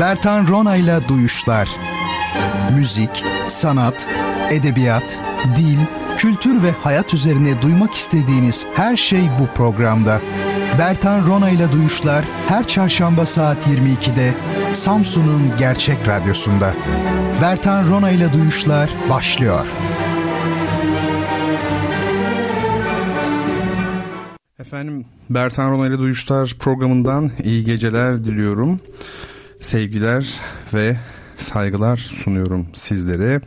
Bertan Ronayla Duyuşlar Müzik, sanat, edebiyat, dil, kültür ve hayat üzerine duymak istediğiniz her şey bu programda. Bertan Ronayla Duyuşlar her çarşamba saat 22'de Samsun'un Gerçek Radyosu'nda. Bertan Ronayla Duyuşlar başlıyor. Efendim Bertan Rona ile Duyuşlar programından iyi geceler diliyorum. Sevgiler ve saygılar sunuyorum sizlere.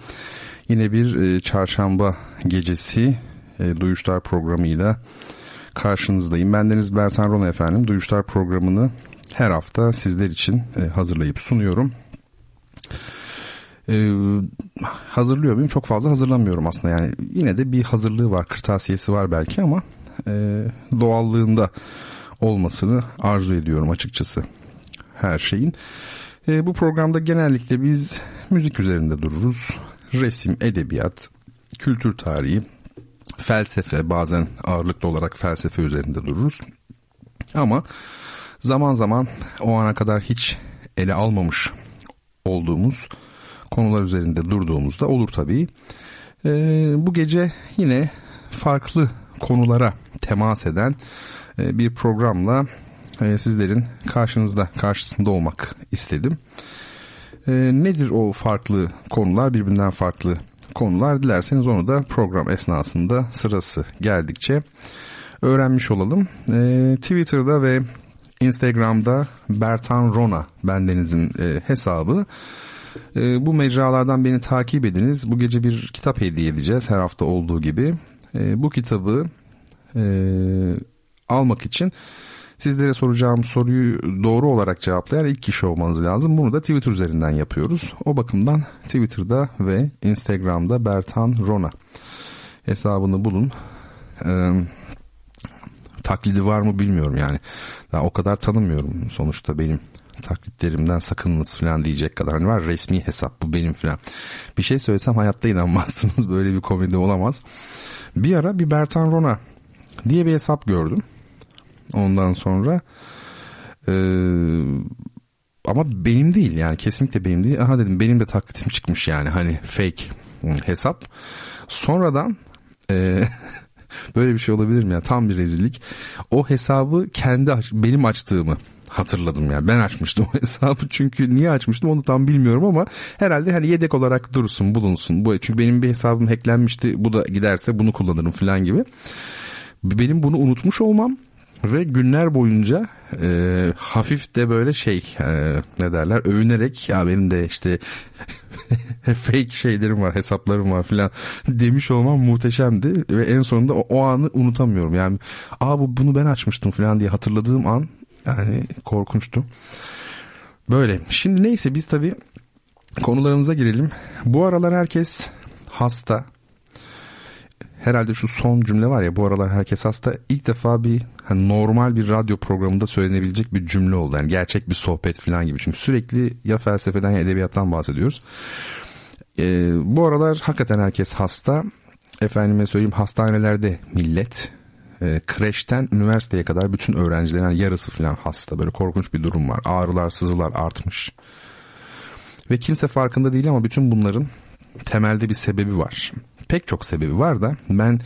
Yine bir e, çarşamba gecesi e, Duyuşlar programıyla karşınızdayım. Bendeniz Bertan Rona efendim. Duyuşlar programını her hafta sizler için e, hazırlayıp sunuyorum. Ee, hazırlıyor muyum? Çok fazla hazırlamıyorum aslında yani. Yine de bir hazırlığı var, kırtasiyesi var belki ama e, doğallığında olmasını arzu ediyorum açıkçası her şeyin. E, bu programda genellikle biz müzik üzerinde dururuz. Resim, edebiyat, kültür tarihi, felsefe bazen ağırlıklı olarak felsefe üzerinde dururuz. Ama zaman zaman o ana kadar hiç ele almamış olduğumuz konular üzerinde durduğumuzda olur tabii. Ee, bu gece yine farklı konulara temas eden e, bir programla e, sizlerin karşınızda karşısında olmak istedim. E, nedir o farklı konular birbirinden farklı konular dilerseniz onu da program esnasında sırası geldikçe öğrenmiş olalım. E, Twitter'da ve Instagram'da Bertan Rona bendenizin e, hesabı. E, bu mecralardan beni takip ediniz. Bu gece bir kitap hediye edeceğiz her hafta olduğu gibi. E, bu kitabı e, almak için sizlere soracağım soruyu doğru olarak cevaplayan ilk kişi olmanız lazım. Bunu da Twitter üzerinden yapıyoruz. O bakımdan Twitter'da ve Instagram'da Bertan Rona hesabını bulun. Ee, taklidi var mı bilmiyorum yani. Daha o kadar tanımıyorum sonuçta benim taklitlerimden sakınınız falan diyecek kadar hani var resmi hesap bu benim falan. Bir şey söylesem hayatta inanmazsınız böyle bir komedi olamaz. Bir ara bir Bertan Rona diye bir hesap gördüm. Ondan sonra ee, ama benim değil yani kesinlikle benim değil. Aha dedim benim de taklitim çıkmış yani hani fake hesap. Sonradan e, böyle bir şey olabilir mi ya tam bir rezillik. O hesabı kendi benim açtığımı hatırladım yani. Ben açmıştım o hesabı çünkü niye açmıştım onu tam bilmiyorum ama herhalde hani yedek olarak dursun bulunsun. Bu çünkü benim bir hesabım hacklenmişti. Bu da giderse bunu kullanırım falan gibi. Benim bunu unutmuş olmam ve günler boyunca e, hafif de böyle şey e, ne derler övünerek ya benim de işte fake şeylerim var hesaplarım var filan demiş olmam muhteşemdi ve en sonunda o, o anı unutamıyorum yani aa bu bunu ben açmıştım filan diye hatırladığım an yani korkunçtu. Böyle. Şimdi neyse biz tabii konularımıza girelim. Bu aralar herkes hasta. Herhalde şu son cümle var ya bu aralar herkes hasta. İlk defa bir hani normal bir radyo programında söylenebilecek bir cümle oldu. Yani gerçek bir sohbet falan gibi. Çünkü sürekli ya felsefeden ya edebiyattan bahsediyoruz. Ee, bu aralar hakikaten herkes hasta. Efendime söyleyeyim hastanelerde millet e, kreşten üniversiteye kadar bütün öğrencilerin yani yarısı falan hasta. Böyle korkunç bir durum var. Ağrılar, sızılar artmış. Ve kimse farkında değil ama bütün bunların temelde bir sebebi var. Pek çok sebebi var da ben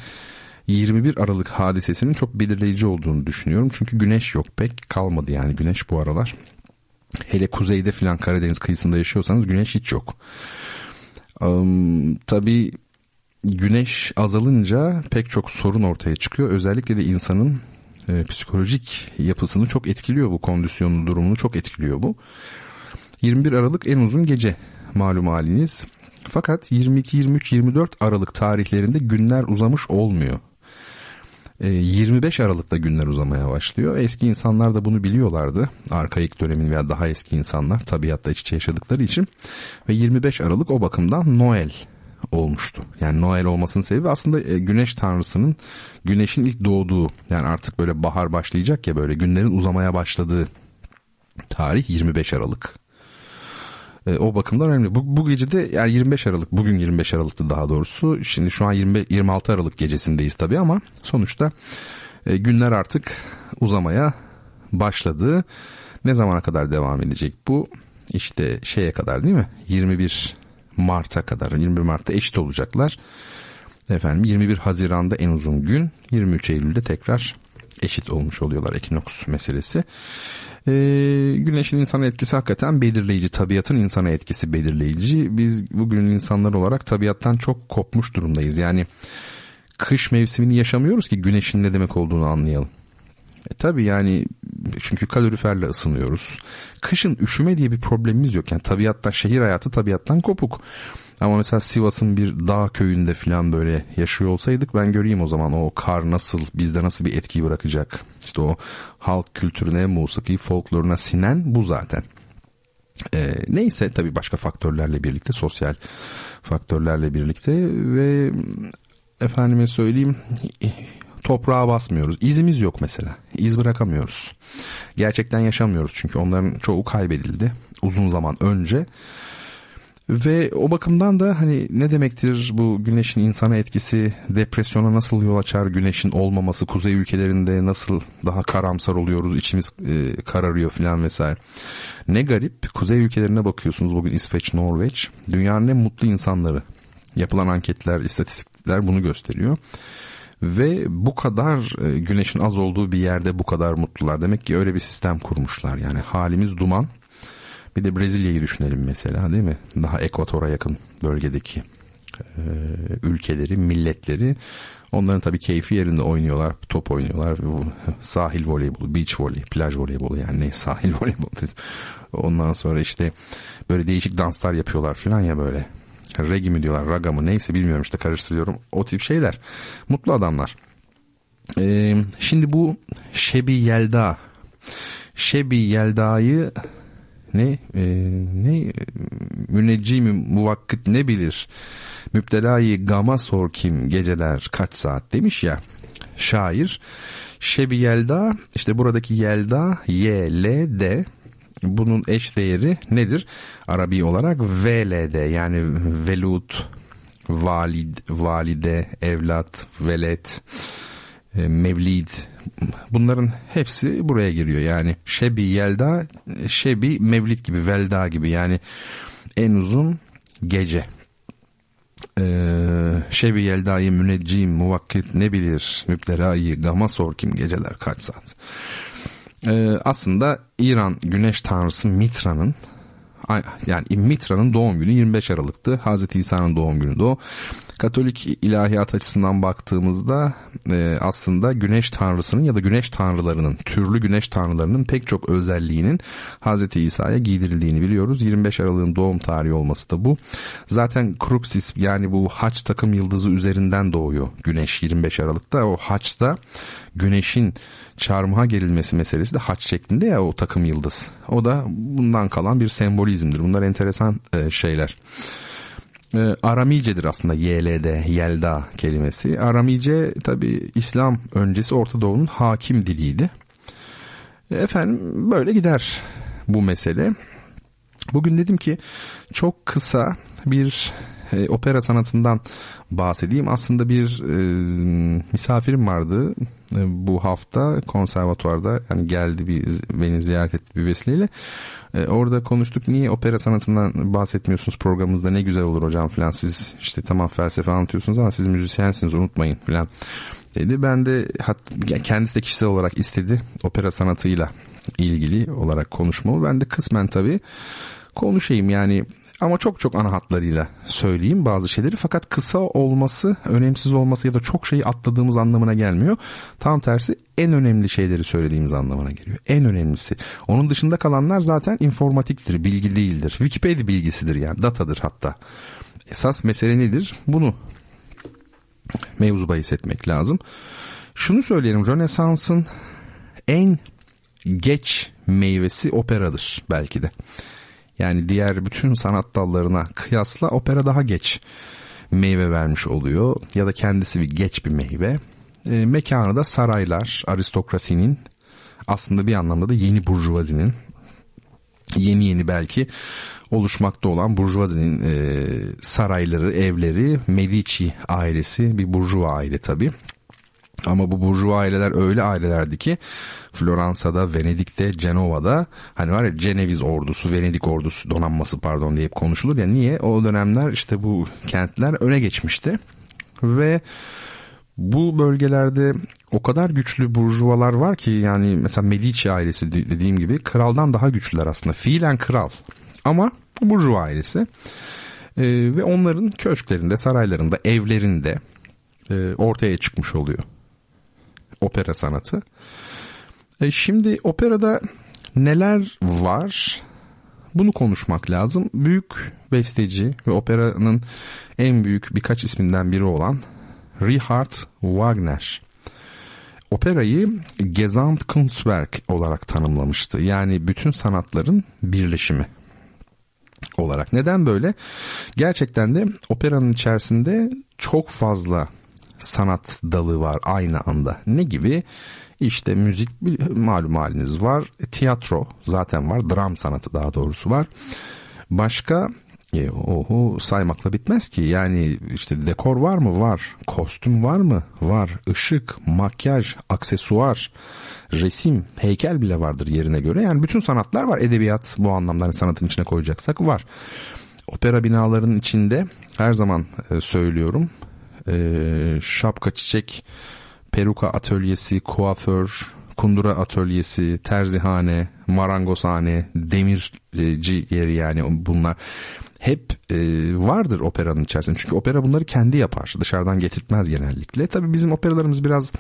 21 Aralık hadisesinin çok belirleyici olduğunu düşünüyorum. Çünkü güneş yok pek kalmadı yani güneş bu aralar. Hele kuzeyde filan Karadeniz kıyısında yaşıyorsanız güneş hiç yok. Um, tabii güneş azalınca pek çok sorun ortaya çıkıyor. Özellikle de insanın e, psikolojik yapısını çok etkiliyor bu kondisyonun durumunu çok etkiliyor bu. 21 Aralık en uzun gece malum haliniz. Fakat 22, 23, 24 Aralık tarihlerinde günler uzamış olmuyor. 25 e, Aralık'ta günler uzamaya başlıyor. Eski insanlar da bunu biliyorlardı. Arkaik dönemin veya daha eski insanlar tabiatta iç içe yaşadıkları için. Ve 25 Aralık o bakımdan Noel olmuştu. Yani Noel olmasının sebebi aslında e, güneş tanrısının güneşin ilk doğduğu yani artık böyle bahar başlayacak ya böyle günlerin uzamaya başladığı tarih 25 Aralık. E, o bakımdan önemli. Bu, bu gece de yani 25 Aralık bugün 25 Aralık'tı daha doğrusu. Şimdi şu an 20, 26 Aralık gecesindeyiz tabii ama sonuçta e, günler artık uzamaya başladı. Ne zamana kadar devam edecek bu? işte şeye kadar değil mi? 21 Mart'a kadar 21 Mart'ta eşit olacaklar. Efendim 21 Haziran'da en uzun gün 23 Eylül'de tekrar eşit olmuş oluyorlar ekinoks meselesi. Ee, güneşin insana etkisi hakikaten belirleyici. Tabiatın insana etkisi belirleyici. Biz bugünün insanlar olarak tabiattan çok kopmuş durumdayız. Yani kış mevsimini yaşamıyoruz ki güneşin ne demek olduğunu anlayalım. E tabii yani çünkü kaloriferle ısınıyoruz. Kışın üşüme diye bir problemimiz yok. Yani tabiattan şehir hayatı tabiattan kopuk. Ama mesela Sivas'ın bir dağ köyünde falan böyle yaşıyor olsaydık ben göreyim o zaman o kar nasıl bizde nasıl bir etki bırakacak. İşte o halk kültürüne, musiki, folkloruna sinen bu zaten. Ee, neyse tabii başka faktörlerle birlikte sosyal faktörlerle birlikte ve efendime söyleyeyim toprağa basmıyoruz. İzimiz yok mesela. İz bırakamıyoruz. Gerçekten yaşamıyoruz çünkü onların çoğu kaybedildi uzun zaman önce. Ve o bakımdan da hani ne demektir bu güneşin insana etkisi, depresyona nasıl yol açar, güneşin olmaması, kuzey ülkelerinde nasıl daha karamsar oluyoruz, içimiz e, kararıyor filan vesaire. Ne garip, kuzey ülkelerine bakıyorsunuz bugün İsveç, Norveç, dünyanın en mutlu insanları. Yapılan anketler, istatistikler bunu gösteriyor. Ve bu kadar e, güneşin az olduğu bir yerde bu kadar mutlular. Demek ki öyle bir sistem kurmuşlar. Yani halimiz duman bir de Brezilya'yı düşünelim mesela değil mi? Daha ekvatora yakın bölgedeki ülkeleri, milletleri. Onların tabii keyfi yerinde oynuyorlar, top oynuyorlar. Sahil voleybolu, beach voley, plaj voleybolu yani ne sahil voleybolu. Ondan sonra işte böyle değişik danslar yapıyorlar falan ya böyle. Regi mi diyorlar, raga mı neyse bilmiyorum işte karıştırıyorum. O tip şeyler. Mutlu adamlar. Ee, şimdi bu Şebi Yelda Şebi Yelda'yı ne e, ne müneccimi muvakkit ne bilir? Müptelayı gama sor kim geceler kaç saat demiş ya. Şair Şebi Yelda işte buradaki Yelda Y L D. Bunun eş değeri nedir? Arabi olarak VLD yani velut, valid, valide, evlat, velet, mevlid bunların hepsi buraya giriyor. Yani Şebi Yelda, Şebi Mevlid gibi, Velda gibi yani en uzun gece. Ee, Şebi Yelda'yı müneccim muvakkit ne bilir müptelayı gama sor kim geceler kaç saat. Ee, aslında İran güneş tanrısı Mitra'nın yani Mitra'nın doğum günü 25 Aralık'tı. Hazreti İsa'nın doğum günü de o. Katolik ilahiyat açısından baktığımızda e, aslında güneş tanrısının ya da güneş tanrılarının, türlü güneş tanrılarının pek çok özelliğinin Hazreti İsa'ya giydirildiğini biliyoruz. 25 Aralık'ın doğum tarihi olması da bu. Zaten Kruxis yani bu haç takım yıldızı üzerinden doğuyor güneş 25 Aralık'ta. O haçta güneşin çarmıha gerilmesi meselesi de haç şeklinde ya o takım yıldız. O da bundan kalan bir sembolizmdir. Bunlar enteresan e, şeyler. E, Aramicedir aslında YLD, Yelda kelimesi. Aramice tabi İslam öncesi Orta Doğu'nun hakim diliydi. E, efendim böyle gider bu mesele. Bugün dedim ki çok kısa bir e, opera sanatından bahsedeyim. Aslında bir e, misafirim vardı e, bu hafta konservatuvarda yani geldi bir beni ziyaret etti bir vesileyle. E, orada konuştuk niye opera sanatından bahsetmiyorsunuz programımızda ne güzel olur hocam falan siz işte tamam felsefe anlatıyorsunuz ama siz müzisyensiniz unutmayın falan dedi. Ben de hat, kendisi de kişisel olarak istedi opera sanatıyla ilgili olarak konuşmamı. Ben de kısmen tabii konuşayım yani ama çok çok ana hatlarıyla söyleyeyim bazı şeyleri fakat kısa olması, önemsiz olması ya da çok şeyi atladığımız anlamına gelmiyor. Tam tersi en önemli şeyleri söylediğimiz anlamına geliyor. En önemlisi. Onun dışında kalanlar zaten informatiktir, bilgi değildir. Wikipedia bilgisidir yani, datadır hatta. Esas mesele nedir? Bunu mevzu bahis etmek lazım. Şunu söyleyelim, Rönesans'ın en geç meyvesi operadır belki de. Yani diğer bütün sanat dallarına kıyasla opera daha geç meyve vermiş oluyor ya da kendisi bir geç bir meyve. E, mekanı da saraylar, aristokrasinin aslında bir anlamda da yeni burjuvazinin yeni yeni belki oluşmakta olan burjuvazinin e, sarayları, evleri, Medici ailesi bir burjuva aile tabi. Ama bu burjuva aileler öyle ailelerdi ki Floransa'da, Venedik'te, Cenova'da hani var ya Ceneviz ordusu, Venedik ordusu donanması pardon diye konuşulur ya niye? O dönemler işte bu kentler öne geçmişti ve bu bölgelerde o kadar güçlü burjuvalar var ki yani mesela Medici ailesi dediğim gibi kraldan daha güçlüler aslında. Fiilen kral ama burjuva ailesi ee, ve onların köşklerinde, saraylarında, evlerinde e, ortaya çıkmış oluyor opera sanatı. E, şimdi operada neler var? Bunu konuşmak lazım. Büyük besteci ve operanın en büyük birkaç isminden biri olan Richard Wagner operayı Gesamtkunstwerk olarak tanımlamıştı. Yani bütün sanatların birleşimi olarak. Neden böyle? Gerçekten de operanın içerisinde çok fazla sanat dalı var aynı anda. Ne gibi? İşte müzik malum haliniz var. Tiyatro zaten var. Dram sanatı daha doğrusu var. Başka e, oho saymakla bitmez ki. Yani işte dekor var mı? Var. Kostüm var mı? Var. Işık, makyaj, aksesuar, resim, heykel bile vardır yerine göre. Yani bütün sanatlar var. Edebiyat bu anlamda hani sanatın içine koyacaksak var. Opera binalarının içinde her zaman e, söylüyorum e, şapka çiçek, peruka atölyesi, kuaför, kundura atölyesi, terzihane, marangozhane, demirci yeri yani bunlar hep e, vardır operanın içerisinde. Çünkü opera bunları kendi yapar. Dışarıdan getirtmez genellikle. Tabii bizim operalarımız biraz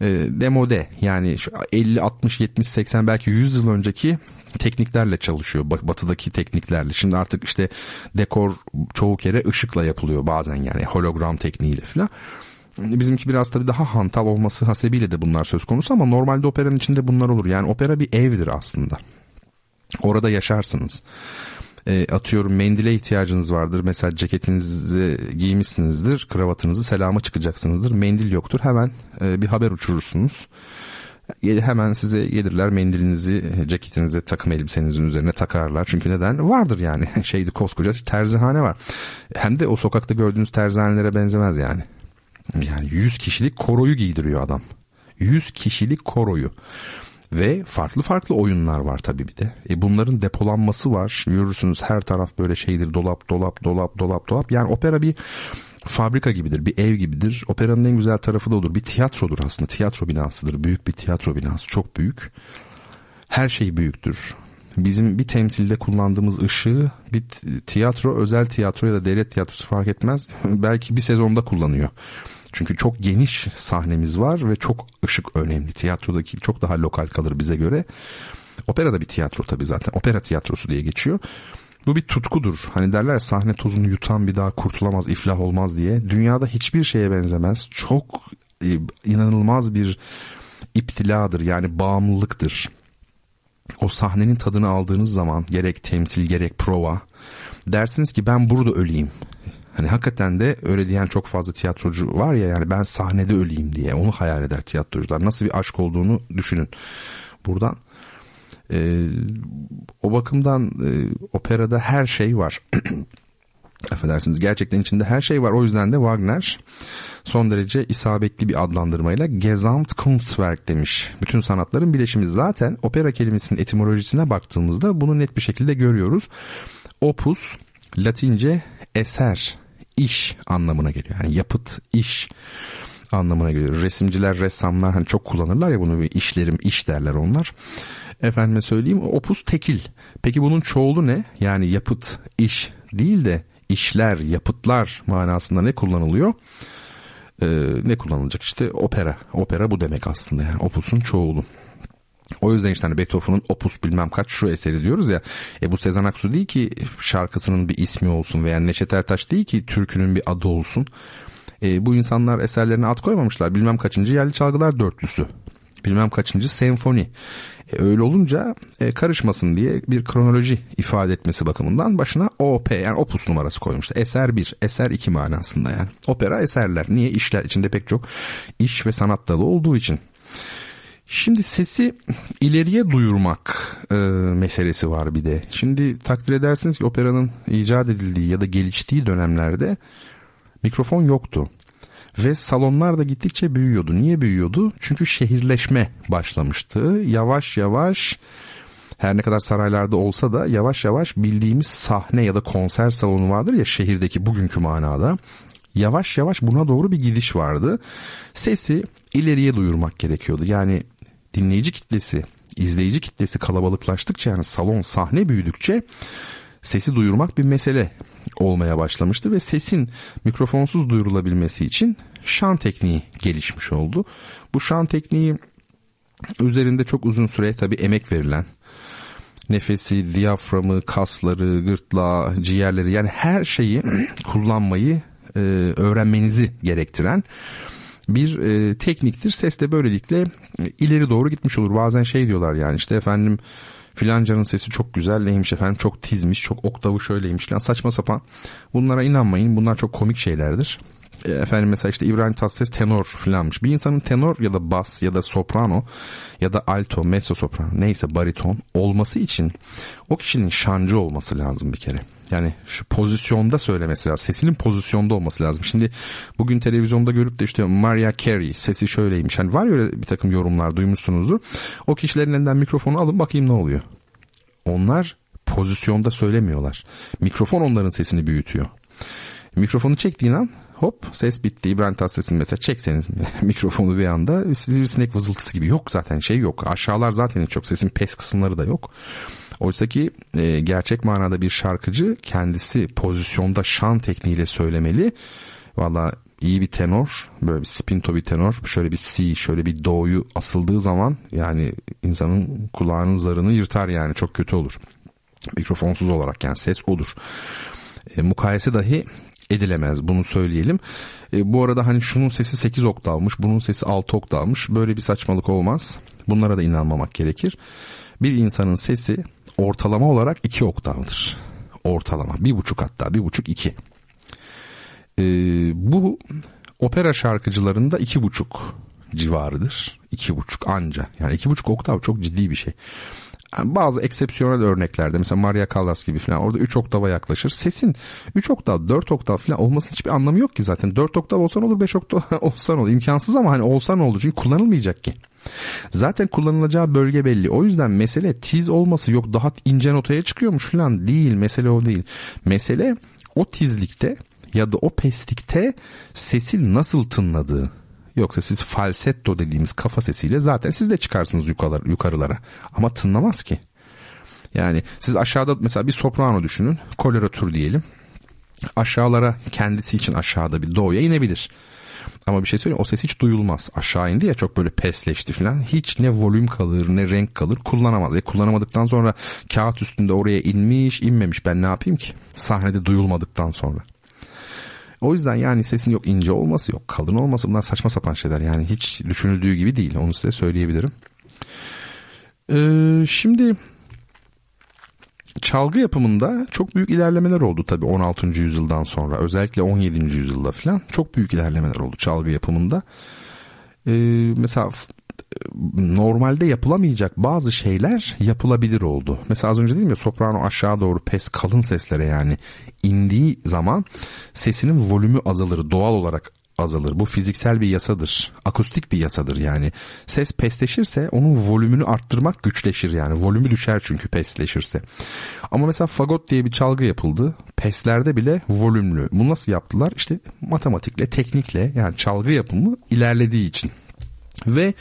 e, demode yani 50, 60, 70, 80 belki 100 yıl önceki tekniklerle çalışıyor. Batıdaki tekniklerle. Şimdi artık işte dekor çoğu kere ışıkla yapılıyor bazen yani hologram tekniğiyle falan. Bizimki biraz tabii daha hantal olması hasebiyle de bunlar söz konusu ama normalde operanın içinde bunlar olur. Yani opera bir evdir aslında. Orada yaşarsınız e, atıyorum mendile ihtiyacınız vardır. Mesela ceketinizi giymişsinizdir, kravatınızı selama çıkacaksınızdır. Mendil yoktur. Hemen e, bir haber uçurursunuz. Hemen size gelirler mendilinizi ceketinize takım elbisenizin üzerine takarlar. Çünkü neden? Vardır yani. Şeydi koskoca terzihane var. Hem de o sokakta gördüğünüz terzihanelere benzemez yani. Yani 100 kişilik koroyu giydiriyor adam. 100 kişilik koroyu. Ve farklı farklı oyunlar var tabii bir de. E bunların depolanması var. Görürsünüz her taraf böyle şeydir. Dolap, dolap, dolap, dolap, dolap. Yani opera bir fabrika gibidir, bir ev gibidir. Operanın en güzel tarafı da olur. Bir tiyatrodur aslında. Tiyatro binasıdır. Büyük bir tiyatro binası. Çok büyük. Her şey büyüktür. Bizim bir temsilde kullandığımız ışığı bir tiyatro, özel tiyatro ya da devlet tiyatrosu fark etmez. Belki bir sezonda kullanıyor. Çünkü çok geniş sahnemiz var ve çok ışık önemli. Tiyatrodaki çok daha lokal kalır bize göre. Opera da bir tiyatro tabii zaten. Opera tiyatrosu diye geçiyor. Bu bir tutkudur. Hani derler sahne tozunu yutan bir daha kurtulamaz, iflah olmaz diye. Dünyada hiçbir şeye benzemez. Çok e, inanılmaz bir iptiladır yani bağımlılıktır. O sahnenin tadını aldığınız zaman gerek temsil gerek prova dersiniz ki ben burada öleyim. Hani hakikaten de öyle diyen çok fazla tiyatrocu var ya yani ben sahnede öleyim diye onu hayal eder tiyatrocular. Nasıl bir aşk olduğunu düşünün. Buradan e, o bakımdan e, operada her şey var. Affedersiniz gerçekten içinde her şey var. O yüzden de Wagner son derece isabetli bir adlandırmayla Gesamtkunstwerk demiş. Bütün sanatların bileşimi zaten opera kelimesinin etimolojisine baktığımızda bunu net bir şekilde görüyoruz. Opus Latince eser iş anlamına geliyor. Yani yapıt, iş anlamına geliyor. Resimciler, ressamlar hani çok kullanırlar ya bunu işlerim, iş derler onlar. Efendime söyleyeyim opus tekil. Peki bunun çoğulu ne? Yani yapıt, iş değil de işler, yapıtlar manasında ne kullanılıyor? Ee, ne kullanılacak? İşte opera. Opera bu demek aslında yani opusun çoğulu. O yüzden işte hani Beethoven'ın opus bilmem kaç şu eseri diyoruz ya. E bu Sezen Aksu değil ki şarkısının bir ismi olsun veya Neşet Ertaş değil ki türkünün bir adı olsun. E, bu insanlar eserlerine ad koymamışlar. Bilmem kaçıncı yerli çalgılar dörtlüsü. Bilmem kaçıncı senfoni. E, öyle olunca e, karışmasın diye bir kronoloji ifade etmesi bakımından başına OP yani opus numarası koymuşlar. Eser 1, eser 2 manasında yani. Opera eserler. Niye? işler içinde pek çok iş ve sanat dalı olduğu için. Şimdi sesi ileriye duyurmak e, meselesi var bir de. Şimdi takdir edersiniz ki operanın icat edildiği ya da geliştiği dönemlerde mikrofon yoktu. Ve salonlar da gittikçe büyüyordu. Niye büyüyordu? Çünkü şehirleşme başlamıştı. Yavaş yavaş her ne kadar saraylarda olsa da yavaş yavaş bildiğimiz sahne ya da konser salonu vardır ya şehirdeki bugünkü manada. Yavaş yavaş buna doğru bir gidiş vardı. Sesi ileriye duyurmak gerekiyordu. Yani dinleyici kitlesi, izleyici kitlesi kalabalıklaştıkça yani salon sahne büyüdükçe sesi duyurmak bir mesele olmaya başlamıştı ve sesin mikrofonsuz duyurulabilmesi için şan tekniği gelişmiş oldu. Bu şan tekniği üzerinde çok uzun süre tabii emek verilen nefesi, diyaframı, kasları, gırtlağı, ciğerleri yani her şeyi kullanmayı e, öğrenmenizi gerektiren bir e, tekniktir. Ses de böylelikle e, ileri doğru gitmiş olur. Bazen şey diyorlar yani işte efendim filancanın sesi çok güzel neymiş efendim çok tizmiş çok oktavı şöyleymiş lan saçma sapan bunlara inanmayın bunlar çok komik şeylerdir e, efendim mesela işte İbrahim Tatlıses tenor filanmış. Bir insanın tenor ya da bas ya da soprano ya da alto, mezzo soprano neyse bariton olması için o kişinin şancı olması lazım bir kere. Yani şu pozisyonda söylemesi lazım. Sesinin pozisyonda olması lazım. Şimdi bugün televizyonda görüp de işte Maria Carey sesi şöyleymiş. Hani var ya öyle bir takım yorumlar duymuşsunuzdur. O kişilerin elinden mikrofonu alın bakayım ne oluyor. Onlar pozisyonda söylemiyorlar. Mikrofon onların sesini büyütüyor. Mikrofonu çektiğin an hop ses bitti. İbrahim Tatlıses'in mesela çekseniz mikrofonu bir anda sivrisinek vızıltısı gibi yok zaten şey yok. Aşağılar zaten hiç yok. Sesin pes kısımları da yok. Oysa ki e, gerçek manada bir şarkıcı kendisi pozisyonda şan tekniğiyle söylemeli. Valla iyi bir tenor böyle bir spinto bir tenor şöyle bir si şöyle bir do'yu asıldığı zaman yani insanın kulağının zarını yırtar yani çok kötü olur. Mikrofonsuz olarak yani ses olur. E, mukayese dahi edilemez bunu söyleyelim. E, bu arada hani şunun sesi 8 oktavmış bunun sesi 6 oktavmış böyle bir saçmalık olmaz. Bunlara da inanmamak gerekir. Bir insanın sesi ortalama olarak 2 oktavdır. Ortalama bir buçuk hatta bir buçuk iki. E, bu opera şarkıcılarında iki buçuk civarıdır. iki buçuk anca. Yani iki buçuk oktav çok ciddi bir şey bazı eksepsiyonel örneklerde mesela Maria Callas gibi falan orada 3 oktava yaklaşır. Sesin 3 oktav 4 oktav falan olmasının hiçbir anlamı yok ki zaten. 4 oktav olsan olur 5 oktav olsan olur. İmkansız ama hani olsan olur çünkü kullanılmayacak ki. Zaten kullanılacağı bölge belli. O yüzden mesele tiz olması yok daha ince notaya çıkıyormuş falan değil. Mesele o değil. Mesele o tizlikte ya da o peslikte sesin nasıl tınladığı. Yoksa siz falsetto dediğimiz kafa sesiyle zaten siz de çıkarsınız yukarı, yukarılara. Ama tınlamaz ki. Yani siz aşağıda mesela bir soprano düşünün. Koloratür diyelim. Aşağılara kendisi için aşağıda bir doğuya inebilir. Ama bir şey söyleyeyim o ses hiç duyulmaz. Aşağı indi ya çok böyle pesleşti falan. Hiç ne volüm kalır ne renk kalır kullanamaz. E kullanamadıktan sonra kağıt üstünde oraya inmiş inmemiş ben ne yapayım ki? Sahnede duyulmadıktan sonra. O yüzden yani sesin yok ince olması yok kalın olması bunlar saçma sapan şeyler. Yani hiç düşünüldüğü gibi değil onu size söyleyebilirim. Ee, şimdi çalgı yapımında çok büyük ilerlemeler oldu tabii 16. yüzyıldan sonra. Özellikle 17. yüzyılda falan çok büyük ilerlemeler oldu çalgı yapımında. Ee, mesela normalde yapılamayacak bazı şeyler yapılabilir oldu. Mesela az önce dedim ya soprano aşağı doğru pes kalın seslere yani indiği zaman sesinin volümü azalır doğal olarak azalır. Bu fiziksel bir yasadır. Akustik bir yasadır yani. Ses pesleşirse onun volümünü arttırmak güçleşir yani. Volümü düşer çünkü pesleşirse. Ama mesela fagot diye bir çalgı yapıldı. Peslerde bile volümlü. Bunu nasıl yaptılar? İşte matematikle, teknikle yani çalgı yapımı ilerlediği için ve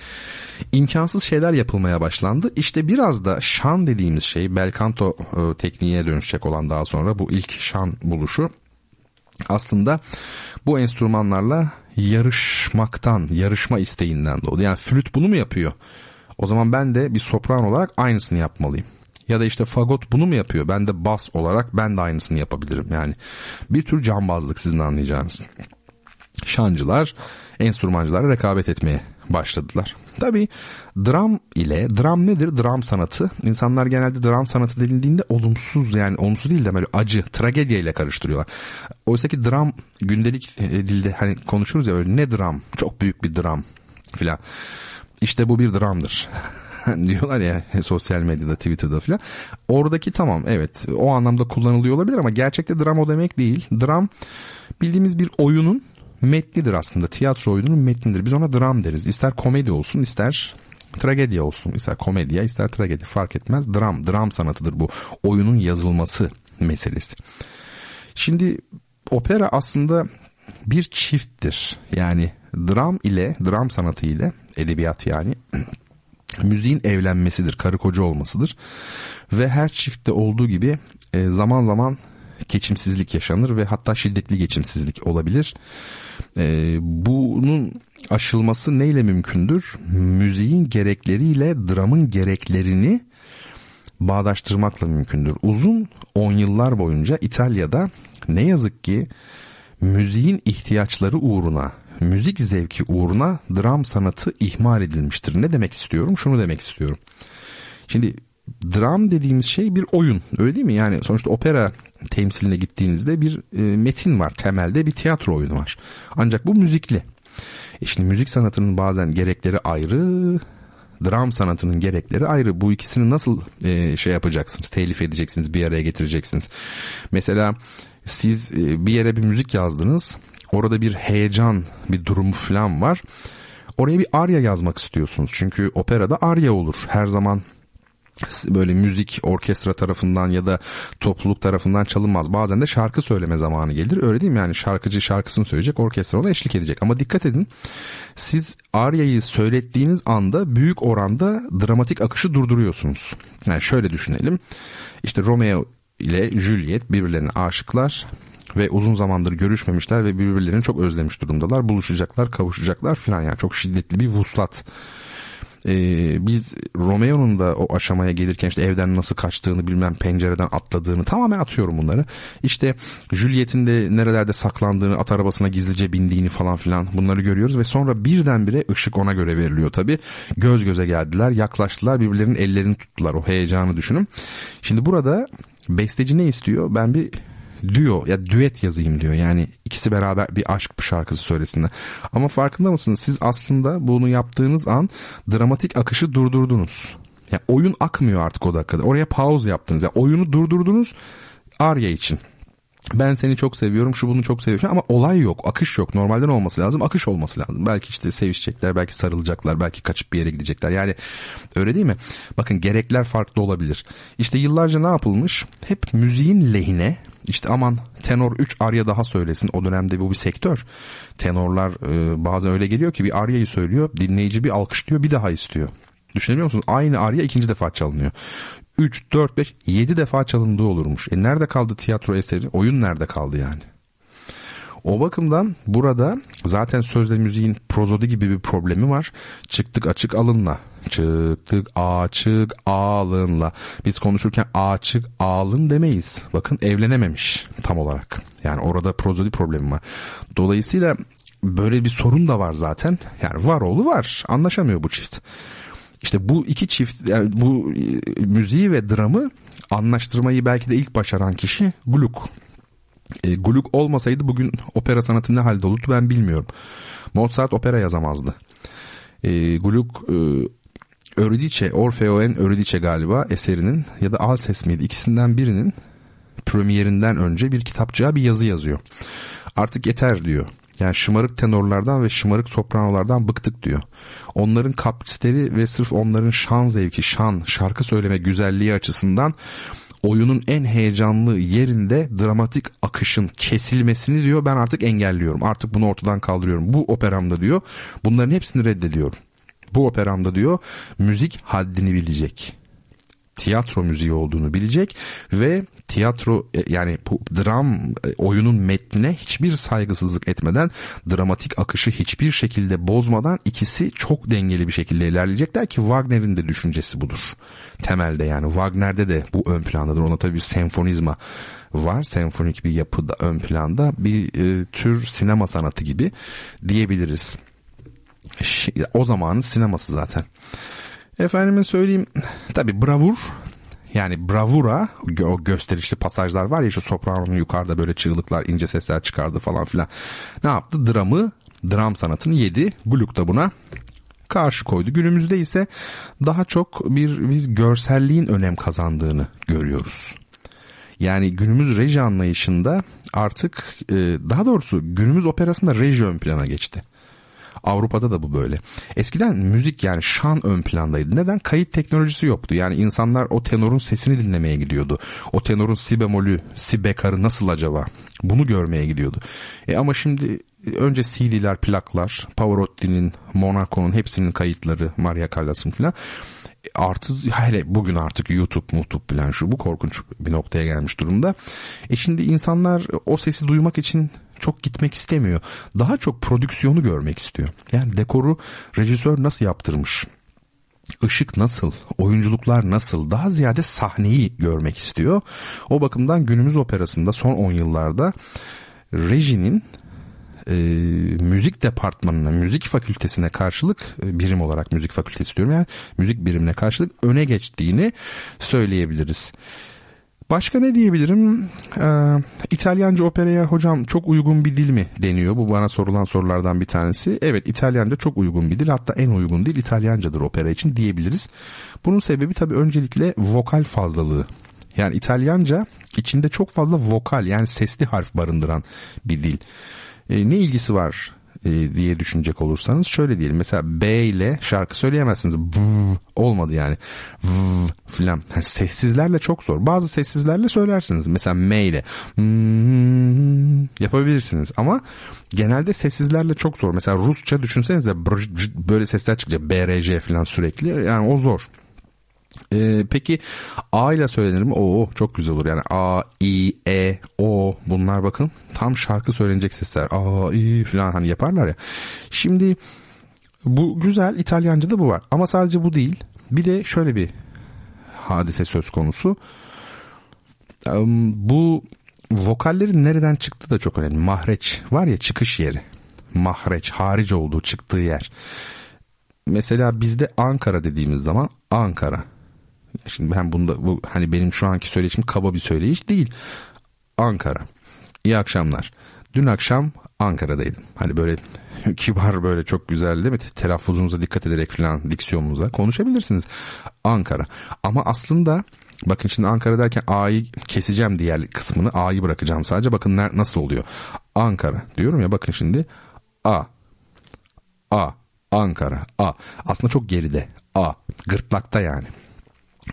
imkansız şeyler yapılmaya başlandı. İşte biraz da şan dediğimiz şey belkanto e, tekniğine dönüşecek olan daha sonra bu ilk şan buluşu aslında bu enstrümanlarla yarışmaktan, yarışma isteğinden doğdu. Yani flüt bunu mu yapıyor? O zaman ben de bir sopran olarak aynısını yapmalıyım. Ya da işte fagot bunu mu yapıyor? Ben de bas olarak ben de aynısını yapabilirim. Yani bir tür cambazlık sizin anlayacağınız. Şancılar enstrümancılara rekabet etmeye başladılar. Tabi dram ile dram nedir? Dram sanatı. İnsanlar genelde dram sanatı denildiğinde olumsuz yani olumsuz değil de böyle acı, tragedya ile karıştırıyorlar. Oysa ki dram gündelik e, dilde hani konuşuruz ya böyle ne dram? Çok büyük bir dram filan. İşte bu bir dramdır. diyorlar ya sosyal medyada Twitter'da filan. Oradaki tamam evet o anlamda kullanılıyor olabilir ama gerçekte dram o demek değil. Dram bildiğimiz bir oyunun metnidir aslında. Tiyatro oyununun metnidir. Biz ona dram deriz. İster komedi olsun ister tragedya olsun. İster komedya ister tragedi fark etmez. Dram, dram sanatıdır bu. Oyunun yazılması meselesi. Şimdi opera aslında bir çifttir. Yani dram ile, dram sanatı ile, edebiyat yani müziğin evlenmesidir, karı koca olmasıdır. Ve her çiftte olduğu gibi e, zaman zaman geçimsizlik yaşanır ve hatta şiddetli geçimsizlik olabilir. E, bunun aşılması neyle mümkündür? Müziğin gerekleriyle dramın gereklerini bağdaştırmakla mümkündür. Uzun 10 yıllar boyunca İtalya'da ne yazık ki müziğin ihtiyaçları uğruna, müzik zevki uğruna dram sanatı ihmal edilmiştir. Ne demek istiyorum? Şunu demek istiyorum. Şimdi dram dediğimiz şey bir oyun öyle değil mi? Yani sonuçta opera temsiline gittiğinizde bir e, metin var temelde bir tiyatro oyunu var. Ancak bu müzikli. E şimdi müzik sanatının bazen gerekleri ayrı dram sanatının gerekleri ayrı. Bu ikisini nasıl e, şey yapacaksınız? Telif edeceksiniz, bir araya getireceksiniz. Mesela siz e, bir yere bir müzik yazdınız. Orada bir heyecan, bir durum falan var. Oraya bir arya yazmak istiyorsunuz. Çünkü operada arya olur. Her zaman böyle müzik orkestra tarafından ya da topluluk tarafından çalınmaz. Bazen de şarkı söyleme zamanı gelir. Öyle değil mi? Yani şarkıcı şarkısını söyleyecek, orkestra ona eşlik edecek. Ama dikkat edin. Siz Arya'yı söylettiğiniz anda büyük oranda dramatik akışı durduruyorsunuz. Yani şöyle düşünelim. İşte Romeo ile Juliet birbirlerine aşıklar ve uzun zamandır görüşmemişler ve birbirlerini çok özlemiş durumdalar. Buluşacaklar, kavuşacaklar filan yani çok şiddetli bir vuslat ee, biz Romeo'nun da o aşamaya gelirken işte evden nasıl kaçtığını bilmem pencereden atladığını tamamen atıyorum bunları. İşte Juliet'in de nerelerde saklandığını at arabasına gizlice bindiğini falan filan bunları görüyoruz ve sonra birdenbire ışık ona göre veriliyor tabi. Göz göze geldiler yaklaştılar birbirlerinin ellerini tuttular o heyecanı düşünün. Şimdi burada besteci ne istiyor? Ben bir diyor ya düet yazayım diyor. Yani ikisi beraber bir aşk şarkısı söylesinler. Ama farkında mısınız? Siz aslında bunu yaptığınız an dramatik akışı durdurdunuz. Yani oyun akmıyor artık o dakikada. Oraya pause yaptınız. Yani oyunu durdurdunuz Arya için. Ben seni çok seviyorum, şu bunu çok seviyorum ama olay yok, akış yok. Normalden olması lazım, akış olması lazım. Belki işte sevişecekler, belki sarılacaklar, belki kaçıp bir yere gidecekler. Yani öyle değil mi? Bakın gerekler farklı olabilir. İşte yıllarca ne yapılmış? Hep müziğin lehine işte aman tenor 3 arya daha söylesin. O dönemde bu bir sektör. Tenorlar e, bazen öyle geliyor ki bir aryayı söylüyor. Dinleyici bir alkışlıyor bir daha istiyor. Düşünebiliyor musunuz? Aynı arya ikinci defa çalınıyor. 3, 4, 5, 7 defa çalındığı olurmuş. E nerede kaldı tiyatro eseri? Oyun nerede kaldı yani? O bakımdan burada zaten sözde müziğin prozodi gibi bir problemi var. Çıktık açık alınla. Çıktık açık alınla. Biz konuşurken açık alın demeyiz. Bakın evlenememiş tam olarak. Yani orada prozodi problemi var. Dolayısıyla böyle bir sorun da var zaten. Yani var oğlu var. Anlaşamıyor bu çift. İşte bu iki çift yani bu e, müziği ve dramı anlaştırmayı belki de ilk başaran kişi Gluck. E, Gluck olmasaydı bugün opera sanatı ne halde olurdu ben bilmiyorum. Mozart opera yazamazdı. E, Gluck e, Eurydice, Orfeo en Eurydice galiba eserinin ya da Alses miydi ikisinden birinin premierinden önce bir kitapçığa bir yazı yazıyor. Artık yeter diyor. Yani şımarık tenorlardan ve şımarık sopranolardan bıktık diyor. Onların kaprisleri ve sırf onların şan zevki, şan, şarkı söyleme güzelliği açısından oyunun en heyecanlı yerinde dramatik akışın kesilmesini diyor ben artık engelliyorum. Artık bunu ortadan kaldırıyorum. Bu operamda diyor bunların hepsini reddediyorum. Bu operamda diyor müzik haddini bilecek tiyatro müziği olduğunu bilecek ve tiyatro e, yani dram e, oyunun metnine hiçbir saygısızlık etmeden dramatik akışı hiçbir şekilde bozmadan ikisi çok dengeli bir şekilde ilerleyecekler ki Wagner'in de düşüncesi budur. Temelde yani Wagner'de de bu ön plandadır. Ona tabii senfonizma var. Senfonik bir yapı da ön planda bir e, tür sinema sanatı gibi diyebiliriz. O zamanın sineması zaten. Efendime söyleyeyim tabi bravur yani bravura o gösterişli pasajlar var ya şu sopranonun yukarıda böyle çığlıklar ince sesler çıkardı falan filan. Ne yaptı? Dramı dram sanatını yedi. Gluck da buna karşı koydu. Günümüzde ise daha çok bir biz görselliğin önem kazandığını görüyoruz. Yani günümüz reji anlayışında artık e, daha doğrusu günümüz operasında reji ön plana geçti. Avrupa'da da bu böyle. Eskiden müzik yani şan ön plandaydı. Neden? Kayıt teknolojisi yoktu. Yani insanlar o tenorun sesini dinlemeye gidiyordu. O tenorun si bemolü, si bekarı nasıl acaba? Bunu görmeye gidiyordu. E ama şimdi önce CD'ler, plaklar, Pavarotti'nin, Monaco'nun hepsinin kayıtları, Maria Callas'ın filan artı hele bugün artık YouTube, YouTube falan şu bu korkunç bir noktaya gelmiş durumda. E şimdi insanlar o sesi duymak için çok gitmek istemiyor. Daha çok prodüksiyonu görmek istiyor. Yani dekoru rejisör nasıl yaptırmış? Işık nasıl, oyunculuklar nasıl, daha ziyade sahneyi görmek istiyor. O bakımdan günümüz operasında son 10 yıllarda rejinin e, müzik departmanına, müzik fakültesine karşılık e, birim olarak müzik fakültesi diyorum yani müzik birimine karşılık öne geçtiğini söyleyebiliriz. Başka ne diyebilirim? Ee, İtalyanca operaya hocam çok uygun bir dil mi deniyor? Bu bana sorulan sorulardan bir tanesi. Evet İtalyanca çok uygun bir dil. Hatta en uygun dil İtalyancadır opera için diyebiliriz. Bunun sebebi tabii öncelikle vokal fazlalığı. Yani İtalyanca içinde çok fazla vokal yani sesli harf barındıran bir dil. Ee, ne ilgisi var e, diye düşünecek olursanız şöyle diyelim. Mesela B ile şarkı söyleyemezsiniz. B olmadı yani. V filan. Yani sessizlerle çok zor. Bazı sessizlerle söylersiniz. Mesela M ile yapabilirsiniz ama genelde sessizlerle çok zor. Mesela Rusça düşünsenize böyle sesler çıkacak. BRJ filan sürekli. Yani o zor. Ee, peki A ile söylenir mi? Oo çok güzel olur. Yani A, I, E, O bunlar bakın tam şarkı söylenecek sesler. A, I falan hani yaparlar ya. Şimdi bu güzel İtalyanca'da bu var. Ama sadece bu değil. Bir de şöyle bir hadise söz konusu. Bu vokallerin nereden çıktığı da çok önemli. Mahreç var ya çıkış yeri. Mahreç hariç olduğu çıktığı yer. Mesela bizde Ankara dediğimiz zaman Ankara Şimdi ben bunda bu hani benim şu anki söyleyişim kaba bir söyleyiş değil. Ankara. İyi akşamlar. Dün akşam Ankara'daydım. Hani böyle kibar böyle çok güzel değil mi? Telaffuzunuza dikkat ederek falan diksiyonunuza konuşabilirsiniz. Ankara. Ama aslında bakın şimdi Ankara derken A'yı keseceğim diğer kısmını A'yı bırakacağım sadece. Bakın nasıl oluyor. Ankara diyorum ya bakın şimdi A. A. Ankara. A. Aslında çok geride. A. Gırtlakta yani.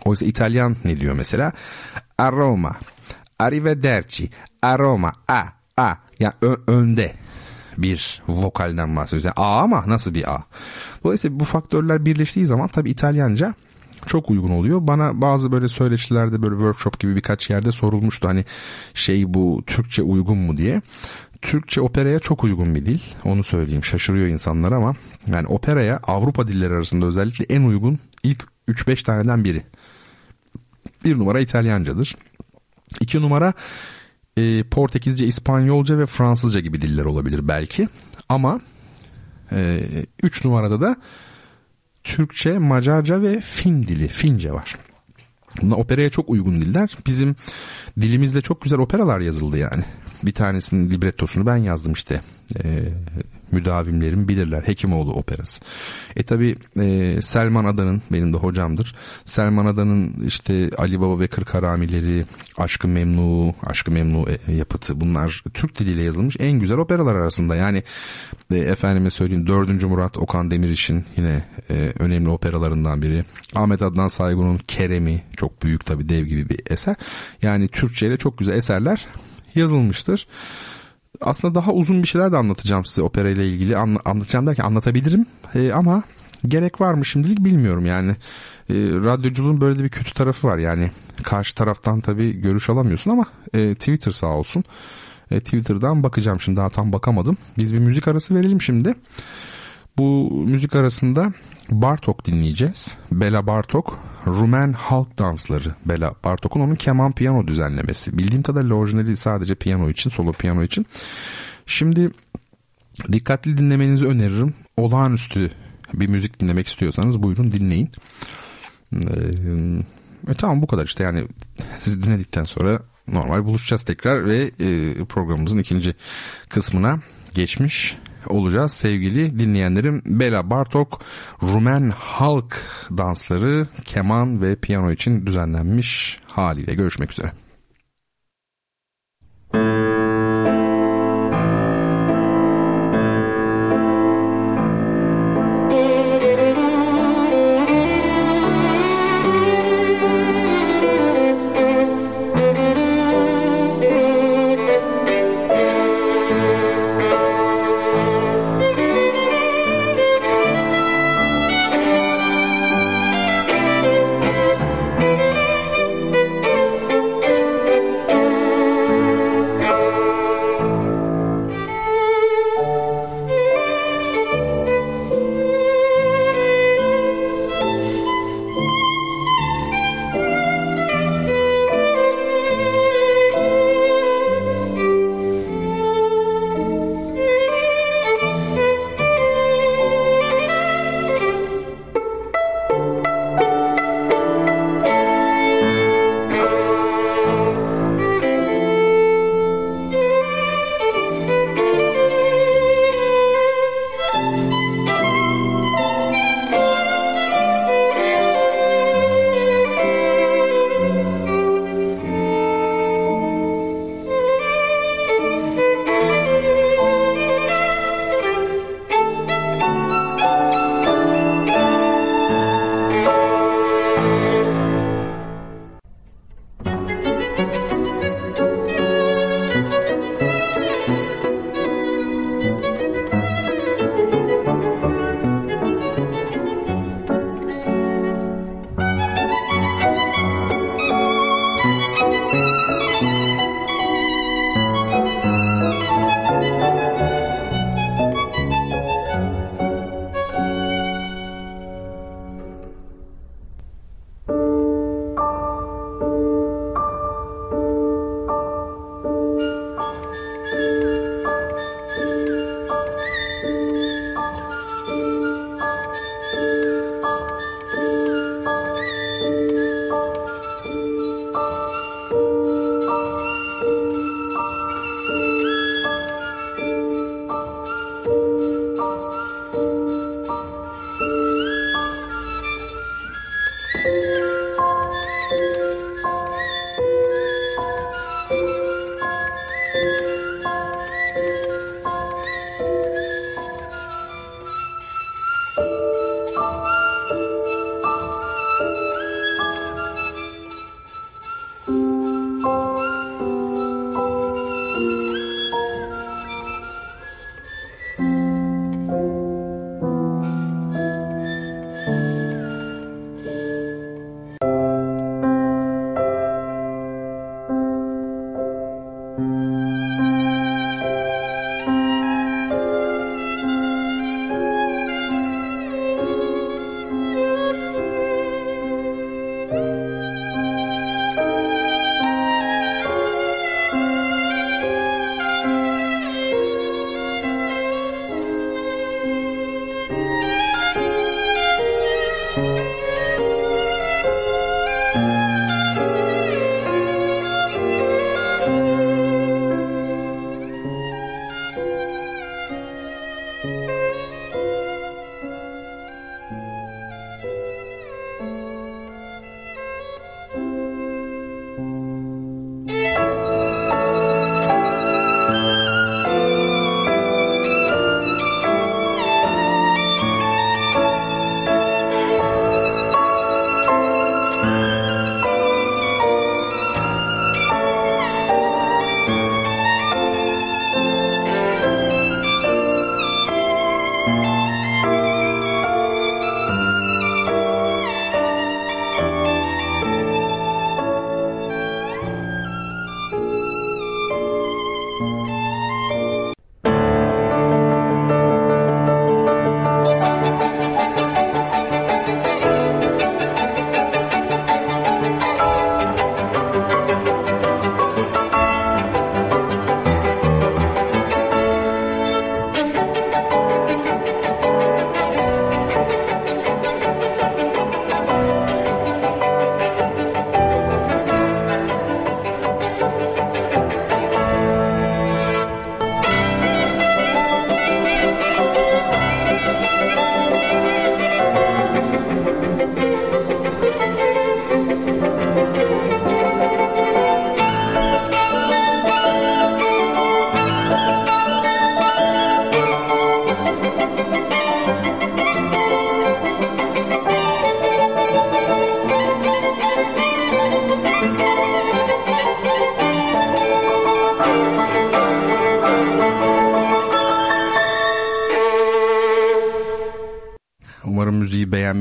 Oysa İtalyan ne diyor mesela? Aroma, arrivederci, aroma, a, a. Yani önde bir vokalden bahsediyoruz. Yani A ama nasıl bir A? Dolayısıyla bu faktörler birleştiği zaman tabii İtalyanca çok uygun oluyor. Bana bazı böyle söyleşilerde böyle workshop gibi birkaç yerde sorulmuştu. Hani şey bu Türkçe uygun mu diye. Türkçe operaya çok uygun bir dil. Onu söyleyeyim. Şaşırıyor insanlar ama yani operaya Avrupa dilleri arasında özellikle en uygun ilk 3-5 taneden biri. Bir numara İtalyancadır. İki numara e, Portekizce, İspanyolca ve Fransızca gibi diller olabilir belki. Ama e, üç numarada da Türkçe, Macarca ve Fin dili, Fince var. Bunlar operaya çok uygun diller. Bizim dilimizde çok güzel operalar yazıldı yani. Bir tanesinin librettosunu ben yazdım işte. Ee, müdavimlerim bilirler. Hekimoğlu operası. E tabi e, Selman Adan'ın benim de hocamdır. Selman Adan'ın işte Ali Baba ve Kırk Haramileri, Aşkı Memnu, Aşkı Memnu e, yapıtı bunlar Türk diliyle yazılmış en güzel operalar arasında. Yani e, efendime söyleyeyim 4. Murat Okan Demiriş'in yine e, önemli operalarından biri. Ahmet Adnan Saygun'un Kerem'i çok büyük tabi dev gibi bir eser. Yani Türkçe ile çok güzel eserler yazılmıştır aslında daha uzun bir şeyler de anlatacağım size opera ile ilgili. Anla, anlatacağım derken anlatabilirim. E, ama gerek var mı şimdilik bilmiyorum yani. E, radyoculuğun böyle de bir kötü tarafı var yani. Karşı taraftan tabii görüş alamıyorsun ama e, Twitter sağ olsun. E, Twitter'dan bakacağım şimdi daha tam bakamadım. Biz bir müzik arası verelim şimdi. Bu müzik arasında Bartok dinleyeceğiz. Bela Bartok, Rumen halk dansları. Bela Bartok'un onun keman piyano düzenlemesi. Bildiğim kadarıyla orijinali sadece piyano için, solo piyano için. Şimdi dikkatli dinlemenizi öneririm. Olağanüstü bir müzik dinlemek istiyorsanız buyurun dinleyin. Ee, e, tamam bu kadar işte yani siz dinledikten sonra normal buluşacağız tekrar ve e, programımızın ikinci kısmına geçmiş olacağız sevgili dinleyenlerim. Bela Bartok Rumen halk dansları keman ve piyano için düzenlenmiş haliyle görüşmek üzere.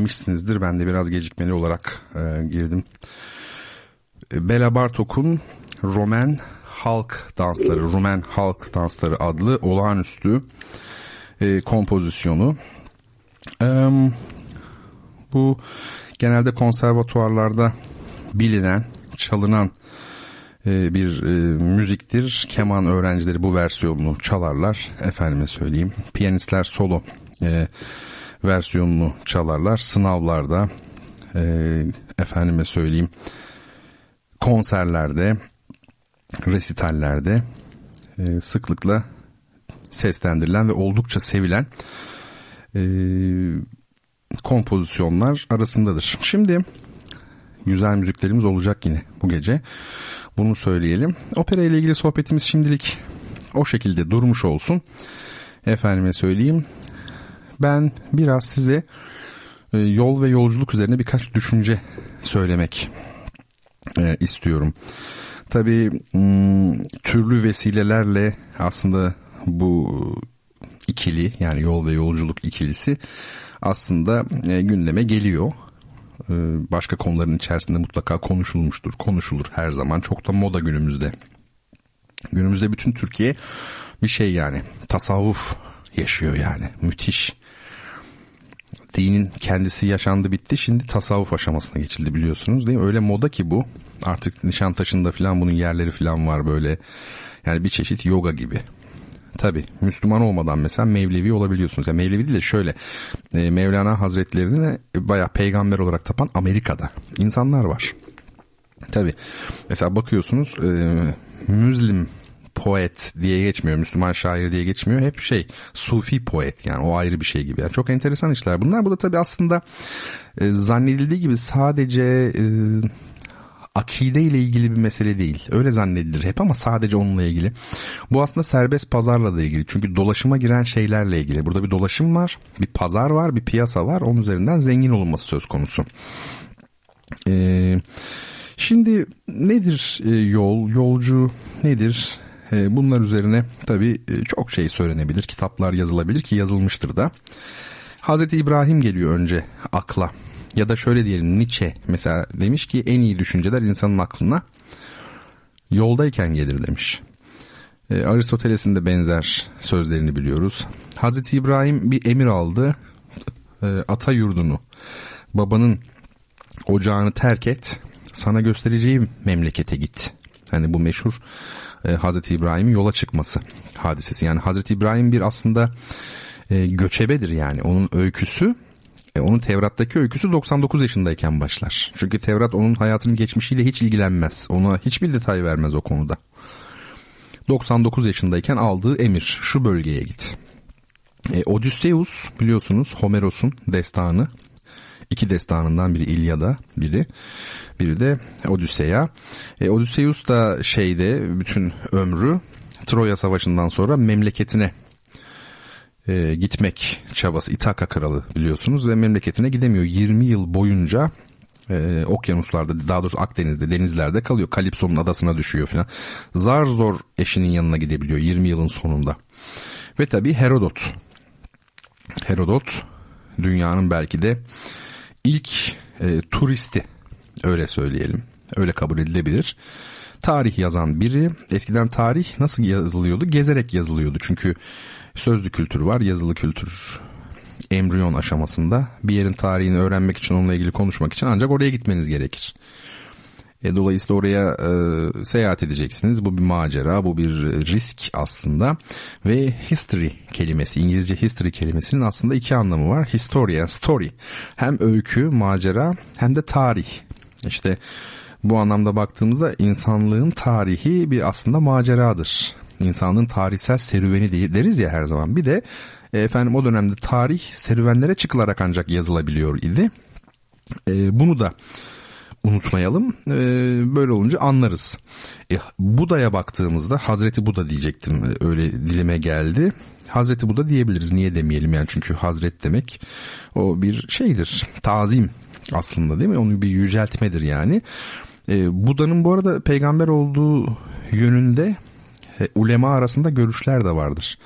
Müziği beğenmişsinizdir. Ben de biraz gecikmeli olarak e, girdim. E, Bela Bartok'un Roman Halk Dansları, Rumen Halk Dansları adlı olağanüstü e, kompozisyonu. E, bu genelde konservatuarlarda bilinen, çalınan e, bir e, müziktir. Keman öğrencileri bu versiyonunu çalarlar. Efendime söyleyeyim. Piyanistler solo e, versiyonunu çalarlar. Sınavlarda e, efendime söyleyeyim konserlerde resitallerde e, sıklıkla seslendirilen ve oldukça sevilen e, kompozisyonlar arasındadır. Şimdi güzel müziklerimiz olacak yine bu gece. Bunu söyleyelim. Opera ile ilgili sohbetimiz şimdilik o şekilde durmuş olsun. Efendime söyleyeyim. Ben biraz size e, yol ve yolculuk üzerine birkaç düşünce söylemek e, istiyorum. Tabii hmm, türlü vesilelerle aslında bu ikili yani yol ve yolculuk ikilisi aslında e, gündeme geliyor. Başka konuların içerisinde mutlaka konuşulmuştur, konuşulur her zaman. Çok da moda günümüzde. Günümüzde bütün Türkiye bir şey yani tasavvuf yaşıyor yani müthiş. Dinin kendisi yaşandı bitti şimdi tasavvuf aşamasına geçildi biliyorsunuz değil mi? Öyle moda ki bu artık Nişantaşı'nda falan bunun yerleri falan var böyle yani bir çeşit yoga gibi. Tabi Müslüman olmadan mesela Mevlevi olabiliyorsunuz. Yani Mevlevi değil de şöyle e, Mevlana Hazretlerini baya peygamber olarak tapan Amerika'da insanlar var. Tabi mesela bakıyorsunuz e, Müslim poet diye geçmiyor. Müslüman şair diye geçmiyor. Hep şey sufi poet yani o ayrı bir şey gibi. Yani çok enteresan işler bunlar. Bu da tabii aslında e, zannedildiği gibi sadece e, akide ile ilgili bir mesele değil. Öyle zannedilir hep ama sadece onunla ilgili. Bu aslında serbest pazarla da ilgili. Çünkü dolaşıma giren şeylerle ilgili. Burada bir dolaşım var, bir pazar var, bir piyasa var. Onun üzerinden zengin olunması söz konusu. Ee, şimdi nedir e, yol, yolcu nedir? E, bunlar üzerine tabii e, çok şey söylenebilir. Kitaplar yazılabilir ki yazılmıştır da. Hazreti İbrahim geliyor önce akla. Ya da şöyle diyelim Nietzsche mesela demiş ki en iyi düşünceler insanın aklına yoldayken gelir demiş. E, Aristoteles'in de benzer sözlerini biliyoruz. Hazreti İbrahim bir emir aldı. Ata yurdunu, babanın ocağını terk et, sana göstereceğim memlekete git. Hani bu meşhur e, Hazreti İbrahim'in yola çıkması hadisesi. Yani Hazreti İbrahim bir aslında e, göçebedir yani. Onun öyküsü e, onun Tevrat'taki öyküsü 99 yaşındayken başlar. Çünkü Tevrat onun hayatının geçmişiyle hiç ilgilenmez. Ona hiçbir detay vermez o konuda. 99 yaşındayken aldığı emir şu bölgeye git. E, Odysseus biliyorsunuz Homeros'un destanı. İki destanından biri İlyada biri. Biri de Odysseya. E, Odysseus da şeyde bütün ömrü Troya Savaşı'ndan sonra memleketine e, gitmek çabası İtaka kralı biliyorsunuz ve memleketine gidemiyor. 20 yıl boyunca e, okyanuslarda daha doğrusu Akdeniz'de denizlerde kalıyor. Kalipso'nun adasına düşüyor falan. Zar zor eşinin yanına gidebiliyor 20 yılın sonunda. Ve tabi Herodot. Herodot dünyanın belki de ilk e, turisti öyle söyleyelim. Öyle kabul edilebilir. Tarih yazan biri. Eskiden tarih nasıl yazılıyordu? Gezerek yazılıyordu. Çünkü sözlü kültür var, yazılı kültür embriyon aşamasında. Bir yerin tarihini öğrenmek için, onunla ilgili konuşmak için ancak oraya gitmeniz gerekir. E, dolayısıyla oraya e, seyahat edeceksiniz. Bu bir macera, bu bir risk aslında. Ve history kelimesi, İngilizce history kelimesinin aslında iki anlamı var. Historia, story. Hem öykü, macera hem de tarih. İşte bu anlamda baktığımızda insanlığın tarihi bir aslında maceradır insanlığın tarihsel serüveni deriz ya her zaman. Bir de e, efendim o dönemde tarih serüvenlere çıkılarak ancak yazılabiliyor idi. E, bunu da unutmayalım. E, böyle olunca anlarız. E, Buda'ya baktığımızda Hazreti Buda diyecektim. E, öyle dilime geldi. Hazreti Buda diyebiliriz. Niye demeyelim yani çünkü Hazret demek o bir şeydir. Tazim aslında değil mi? Onu bir yüceltmedir yani. E, Buda'nın bu arada peygamber olduğu yönünde ulema arasında görüşler de vardır.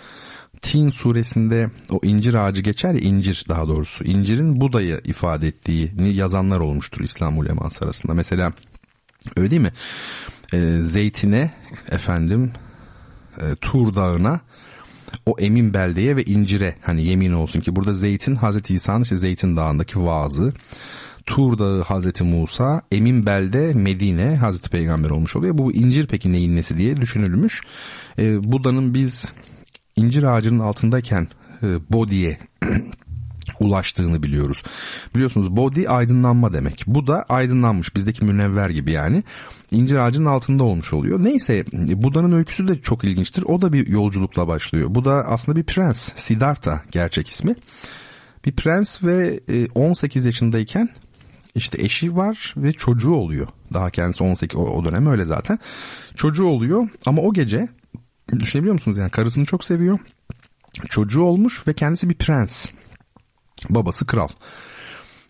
Tin suresinde o incir ağacı geçer ya incir daha doğrusu. İncirin Buda'yı ifade ettiğini yazanlar olmuştur İslam uleması arasında. Mesela öyle değil mi? E, zeytine efendim e, Tur Dağı'na o emin beldeye ve incire hani yemin olsun ki burada zeytin Hazreti İsa'nın işte zeytin dağındaki vaazı. Tur Dağı Hazreti Musa, Emin Belde Medine Hazreti Peygamber olmuş oluyor. Bu incir peki neyin nesi diye düşünülmüş. E, Buda'nın biz incir ağacının altındayken e, Bodhi'ye ulaştığını biliyoruz. Biliyorsunuz body aydınlanma demek. Bu da aydınlanmış bizdeki münevver gibi yani. İncir ağacının altında olmuş oluyor. Neyse Buda'nın öyküsü de çok ilginçtir. O da bir yolculukla başlıyor. Bu da aslında bir prens. Siddhartha gerçek ismi. Bir prens ve 18 yaşındayken işte eşi var ve çocuğu oluyor. Daha kendisi 18 o, dönem öyle zaten. Çocuğu oluyor ama o gece düşünebiliyor musunuz yani karısını çok seviyor. Çocuğu olmuş ve kendisi bir prens. Babası kral.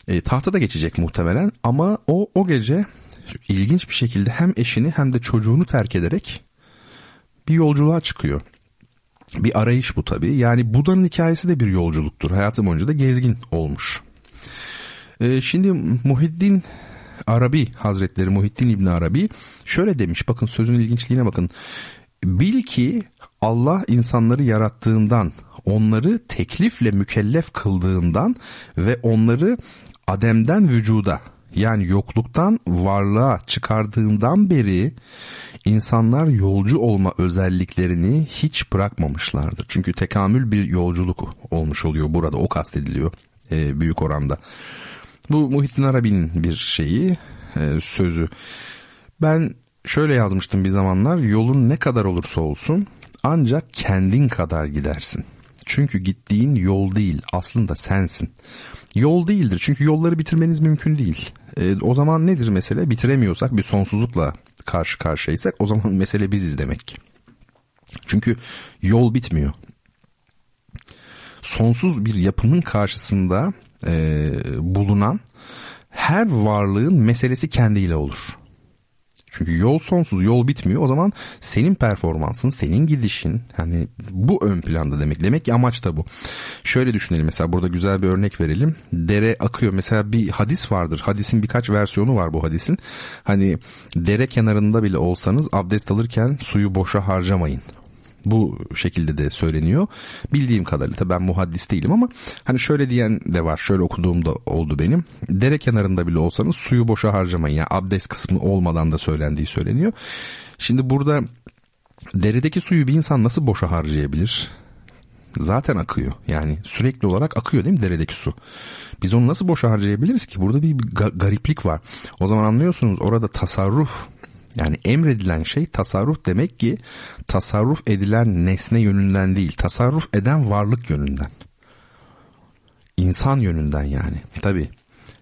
E, tahta da geçecek muhtemelen ama o o gece ilginç bir şekilde hem eşini hem de çocuğunu terk ederek bir yolculuğa çıkıyor. Bir arayış bu tabii. Yani Buda'nın hikayesi de bir yolculuktur. Hayatı boyunca da gezgin olmuş. Ee, şimdi Muhiddin Arabi Hazretleri Muhiddin İbni Arabi şöyle demiş bakın sözün ilginçliğine bakın. Bil ki Allah insanları yarattığından, onları teklifle mükellef kıldığından ve onları Adem'den vücuda yani yokluktan varlığa çıkardığından beri insanlar yolcu olma özelliklerini hiç bırakmamışlardır. Çünkü tekamül bir yolculuk olmuş oluyor burada o kastediliyor e, büyük oranda. Bu Muhittin Arabi'nin bir şeyi, e, sözü. Ben şöyle yazmıştım bir zamanlar. Yolun ne kadar olursa olsun ancak kendin kadar gidersin. Çünkü gittiğin yol değil aslında sensin. Yol değildir çünkü yolları bitirmeniz mümkün değil. E, o zaman nedir mesele? Bitiremiyorsak bir sonsuzlukla karşı karşıyaysak o zaman mesele biziz demek. Çünkü yol bitmiyor. Sonsuz bir yapımın karşısında e, bulunan her varlığın meselesi kendiyle olur. Çünkü yol sonsuz, yol bitmiyor. O zaman senin performansın, senin gidişin hani bu ön planda demek. Demek ki amaç da bu. Şöyle düşünelim mesela burada güzel bir örnek verelim. Dere akıyor. Mesela bir hadis vardır. Hadisin birkaç versiyonu var bu hadisin. Hani dere kenarında bile olsanız abdest alırken suyu boşa harcamayın. Bu şekilde de söyleniyor. Bildiğim kadarıyla tabii ben muhaddis değilim ama hani şöyle diyen de var. Şöyle okuduğum da oldu benim. Dere kenarında bile olsanız suyu boşa harcamayın. Yani abdest kısmı olmadan da söylendiği söyleniyor. Şimdi burada deredeki suyu bir insan nasıl boşa harcayabilir? Zaten akıyor. Yani sürekli olarak akıyor değil mi deredeki su? Biz onu nasıl boşa harcayabiliriz ki? Burada bir gariplik var. O zaman anlıyorsunuz orada tasarruf yani emredilen şey tasarruf demek ki tasarruf edilen nesne yönünden değil, tasarruf eden varlık yönünden. İnsan yönünden yani. Tabii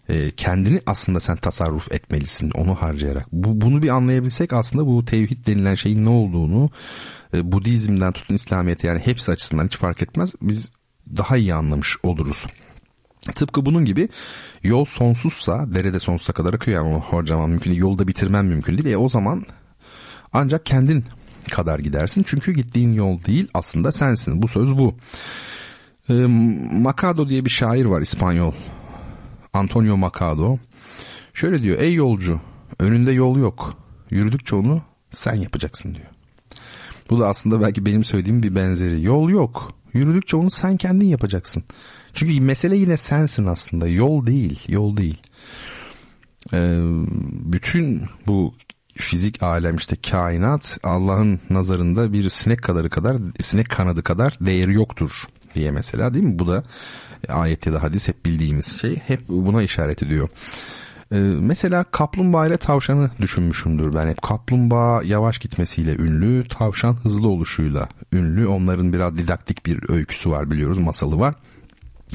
e, kendini aslında sen tasarruf etmelisin onu harcayarak. Bu, bunu bir anlayabilsek aslında bu tevhid denilen şeyin ne olduğunu e, Budizm'den tutun İslamiyet'e yani hepsi açısından hiç fark etmez. Biz daha iyi anlamış oluruz. Tıpkı bunun gibi yol sonsuzsa derede sonsuza kadar akıyor yani harcaman mümkün değil. Yolda bitirmen mümkün değil. E o zaman ancak kendin kadar gidersin. Çünkü gittiğin yol değil aslında sensin. Bu söz bu. E, Macado diye bir şair var İspanyol. Antonio Macado. Şöyle diyor ey yolcu önünde yol yok. Yürüdükçe onu sen yapacaksın diyor. Bu da aslında belki benim söylediğim bir benzeri. Yol yok. Yürüdükçe onu sen kendin yapacaksın. Çünkü mesele yine sensin aslında. Yol değil, yol değil. Ee, bütün bu fizik alem işte kainat Allah'ın nazarında bir sinek kadarı kadar sinek kanadı kadar değeri yoktur diye mesela değil mi? Bu da ayet ya da hadis hep bildiğimiz şey hep buna işaret ediyor. Ee, mesela kaplumbağa ile tavşanı düşünmüşümdür ben hep. Kaplumbağa yavaş gitmesiyle ünlü, tavşan hızlı oluşuyla ünlü. Onların biraz didaktik bir öyküsü var biliyoruz, masalı var.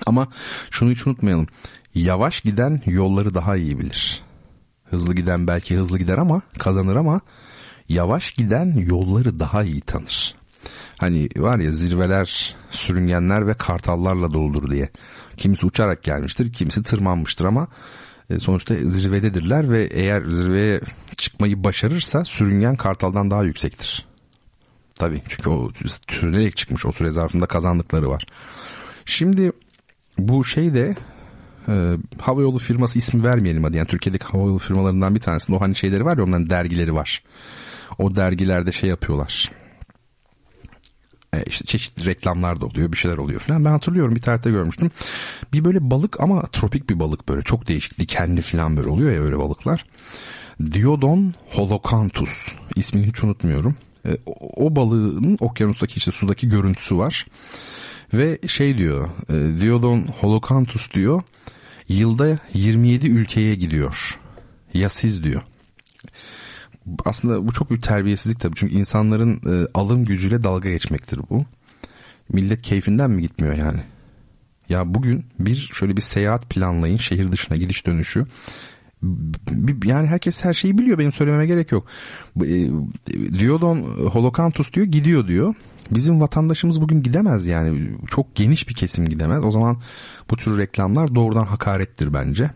Ama şunu hiç unutmayalım. Yavaş giden yolları daha iyi bilir. Hızlı giden belki hızlı gider ama kazanır ama yavaş giden yolları daha iyi tanır. Hani var ya zirveler, sürüngenler ve kartallarla doludur diye. Kimisi uçarak gelmiştir, kimisi tırmanmıştır ama e, sonuçta zirvededirler ve eğer zirveye çıkmayı başarırsa sürüngen kartaldan daha yüksektir. Tabii çünkü o sürünerek çıkmış o süre zarfında kazandıkları var. Şimdi bu şey de e, havayolu firması ismi vermeyelim hadi. Yani Türkiye'deki havayolu firmalarından bir tanesinde o hani şeyleri var ya onların dergileri var. O dergilerde şey yapıyorlar. E, işte çeşitli reklamlar da oluyor bir şeyler oluyor falan. Ben hatırlıyorum bir tarihte görmüştüm. Bir böyle balık ama tropik bir balık böyle çok değişik dikenli falan böyle oluyor ya öyle balıklar. Diodon holocanthus ismini hiç unutmuyorum. E, o balığın okyanustaki işte sudaki görüntüsü var. Ve şey diyor e, Diodon holocanthus diyor yılda 27 ülkeye gidiyor. Ya siz diyor. Aslında bu çok bir terbiyesizlik tabii. Çünkü insanların e, alım gücüyle dalga geçmektir bu. Millet keyfinden mi gitmiyor yani? Ya bugün bir şöyle bir seyahat planlayın şehir dışına gidiş dönüşü yani herkes her şeyi biliyor benim söylememe gerek yok. E, Diodon Holocanthus diyor gidiyor diyor. Bizim vatandaşımız bugün gidemez yani çok geniş bir kesim gidemez. O zaman bu tür reklamlar doğrudan hakarettir bence.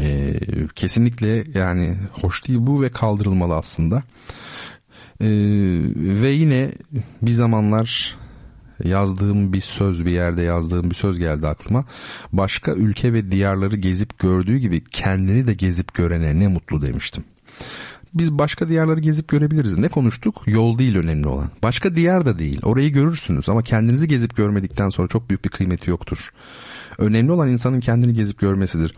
Ee, kesinlikle yani hoş değil bu ve kaldırılmalı aslında. Ve yine bir zamanlar yazdığım bir söz bir yerde yazdığım bir söz geldi aklıma. Başka ülke ve diyarları gezip gördüğü gibi kendini de gezip görene ne mutlu demiştim. Biz başka diyarları gezip görebiliriz. Ne konuştuk? Yol değil önemli olan. Başka diyar da değil. Orayı görürsünüz ama kendinizi gezip görmedikten sonra çok büyük bir kıymeti yoktur. Önemli olan insanın kendini gezip görmesidir.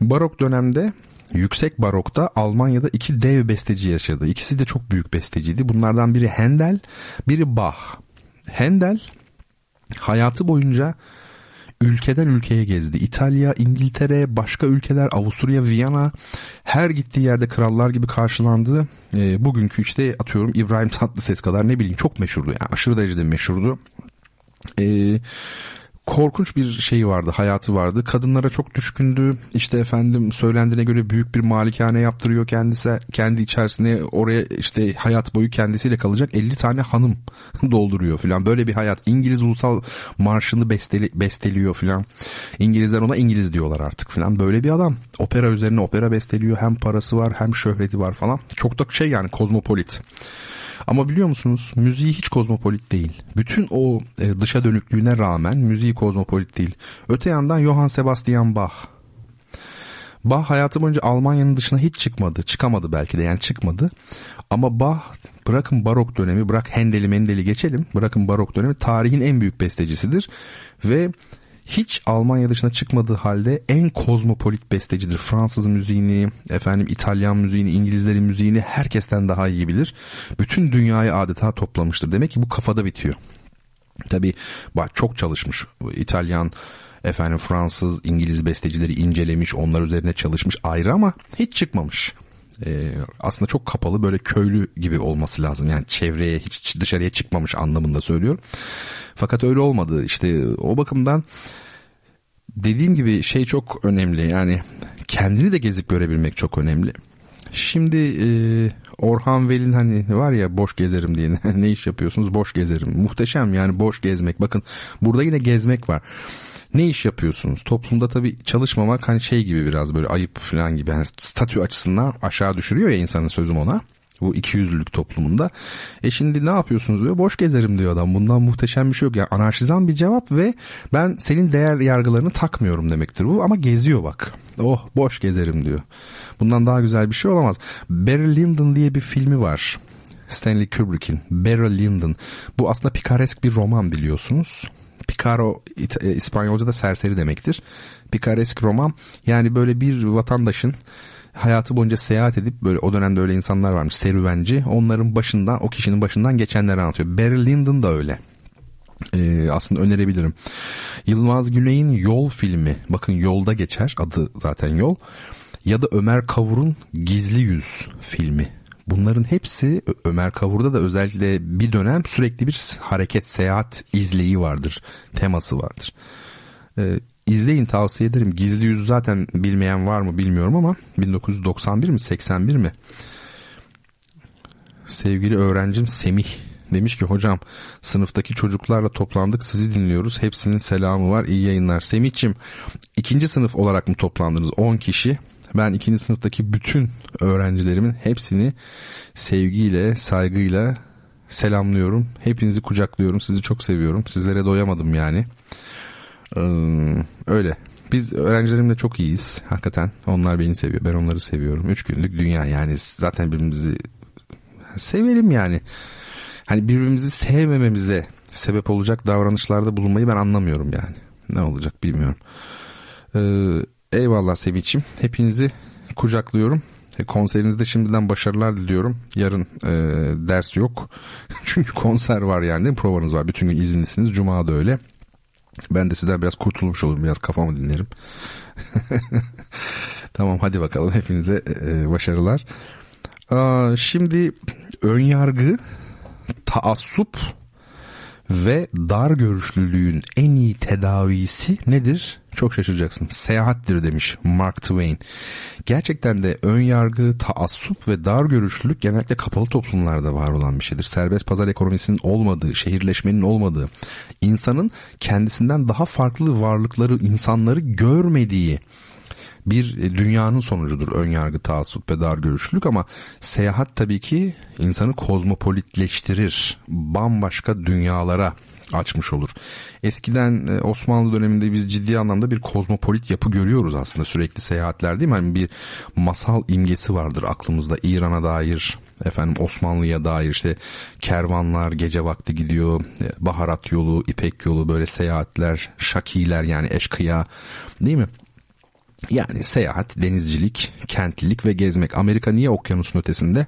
Barok dönemde Yüksek Barok'ta Almanya'da iki dev besteci yaşadı. İkisi de çok büyük besteciydi. Bunlardan biri Handel, biri Bach. Handel hayatı boyunca ülkeden ülkeye gezdi. İtalya, İngiltere, başka ülkeler, Avusturya, Viyana her gittiği yerde krallar gibi karşılandı. E, bugünkü işte atıyorum İbrahim Tatlıses kadar ne bileyim çok meşhurdu. Yani aşırı derecede meşhurdu. E, korkunç bir şey vardı, hayatı vardı. Kadınlara çok düşkündü. İşte efendim söylendiğine göre büyük bir malikane yaptırıyor kendisi. Kendi içerisine oraya işte hayat boyu kendisiyle kalacak 50 tane hanım dolduruyor filan. Böyle bir hayat. İngiliz ulusal marşını besteli, besteliyor filan. İngilizler ona İngiliz diyorlar artık filan. Böyle bir adam. Opera üzerine opera besteliyor. Hem parası var hem şöhreti var falan. Çok da şey yani kozmopolit. Ama biliyor musunuz müziği hiç kozmopolit değil. Bütün o e, dışa dönüklüğüne rağmen müziği kozmopolit değil. Öte yandan Johann Sebastian Bach. Bach hayatı boyunca Almanya'nın dışına hiç çıkmadı. Çıkamadı belki de yani çıkmadı. Ama Bach bırakın barok dönemi bırak Hendel'i Mendel'i geçelim. Bırakın barok dönemi tarihin en büyük bestecisidir. Ve hiç Almanya dışına çıkmadığı halde en kozmopolit bestecidir. Fransız müziğini, efendim İtalyan müziğini, İngilizlerin müziğini herkesten daha iyi bilir. Bütün dünyayı adeta toplamıştır. Demek ki bu kafada bitiyor. Tabi bak çok çalışmış İtalyan efendim Fransız, İngiliz bestecileri incelemiş, onlar üzerine çalışmış ayrı ama hiç çıkmamış. Ee, aslında çok kapalı böyle köylü gibi olması lazım. Yani çevreye hiç dışarıya çıkmamış anlamında söylüyorum. Fakat öyle olmadı. İşte o bakımdan dediğim gibi şey çok önemli. Yani kendini de gezip görebilmek çok önemli. Şimdi e, Orhan Veli'nin hani var ya boş gezerim diye ne iş yapıyorsunuz boş gezerim. Muhteşem yani boş gezmek. Bakın burada yine gezmek var. Ne iş yapıyorsunuz? Toplumda tabii çalışmamak hani şey gibi biraz böyle ayıp falan gibi. Yani statü açısından aşağı düşürüyor ya insanın sözüm ona bu iki yüzlülük toplumunda. E şimdi ne yapıyorsunuz diyor. Boş gezerim diyor adam. Bundan muhteşem bir şey yok. Yani anarşizan bir cevap ve ben senin değer yargılarını takmıyorum demektir bu. Ama geziyor bak. Oh boş gezerim diyor. Bundan daha güzel bir şey olamaz. Barry Lyndon diye bir filmi var. Stanley Kubrick'in Barry Lyndon. Bu aslında pikaresk bir roman biliyorsunuz. Picaro e, İspanyolca'da serseri demektir. Pikaresk roman yani böyle bir vatandaşın hayatı boyunca seyahat edip böyle o dönemde öyle insanlar varmış serüvenci. Onların başından o kişinin başından geçenleri anlatıyor. Barry Lyndon da öyle. Ee, aslında önerebilirim. Yılmaz Güney'in Yol filmi. Bakın yolda geçer. Adı zaten Yol. Ya da Ömer Kavur'un Gizli Yüz filmi. Bunların hepsi Ömer Kavur'da da özellikle bir dönem sürekli bir hareket, seyahat izleyi vardır. Teması vardır. Ee, İzleyin tavsiye ederim. Gizli Yüz zaten bilmeyen var mı bilmiyorum ama 1991 mi 81 mi? Sevgili öğrencim Semih demiş ki hocam sınıftaki çocuklarla toplandık sizi dinliyoruz. Hepsinin selamı var iyi yayınlar. Semih'cim ikinci sınıf olarak mı toplandınız 10 kişi? Ben ikinci sınıftaki bütün öğrencilerimin hepsini sevgiyle, saygıyla selamlıyorum. Hepinizi kucaklıyorum. Sizi çok seviyorum. Sizlere doyamadım yani. Ee, öyle. Biz öğrencilerimle çok iyiyiz hakikaten. Onlar beni seviyor. Ben onları seviyorum. Üç günlük dünya yani zaten birbirimizi sevelim yani. Hani birbirimizi sevmememize sebep olacak davranışlarda bulunmayı ben anlamıyorum yani. Ne olacak bilmiyorum. Ee, eyvallah Sevinç'im. Hepinizi kucaklıyorum. E, konserinizde şimdiden başarılar diliyorum. Yarın e, ders yok. Çünkü konser var yani. Provanız var. Bütün gün izinlisiniz. Cuma da öyle. Ben de sizden biraz kurtulmuş olurum. Biraz kafamı dinlerim. tamam hadi bakalım. Hepinize e, başarılar. Aa, şimdi ön yargı, taassup ve dar görüşlülüğün en iyi tedavisi nedir? Çok şaşıracaksın. Seyahattir demiş Mark Twain. Gerçekten de ön yargı, taassup ve dar görüşlülük genellikle kapalı toplumlarda var olan bir şeydir. Serbest pazar ekonomisinin olmadığı, şehirleşmenin olmadığı, insanın kendisinden daha farklı varlıkları, insanları görmediği bir dünyanın sonucudur ön yargı, taassup ve dar görüşlülük ama seyahat tabii ki insanı kozmopolitleştirir. Bambaşka dünyalara açmış olur. Eskiden e, Osmanlı döneminde biz ciddi anlamda bir kozmopolit yapı görüyoruz aslında sürekli seyahatler değil mi? Hani bir masal imgesi vardır aklımızda İran'a dair, efendim Osmanlı'ya dair işte kervanlar gece vakti gidiyor, e, baharat yolu, ipek yolu böyle seyahatler, şakiler yani eşkıya değil mi? Yani seyahat, denizcilik, kentlilik ve gezmek. Amerika niye okyanusun ötesinde?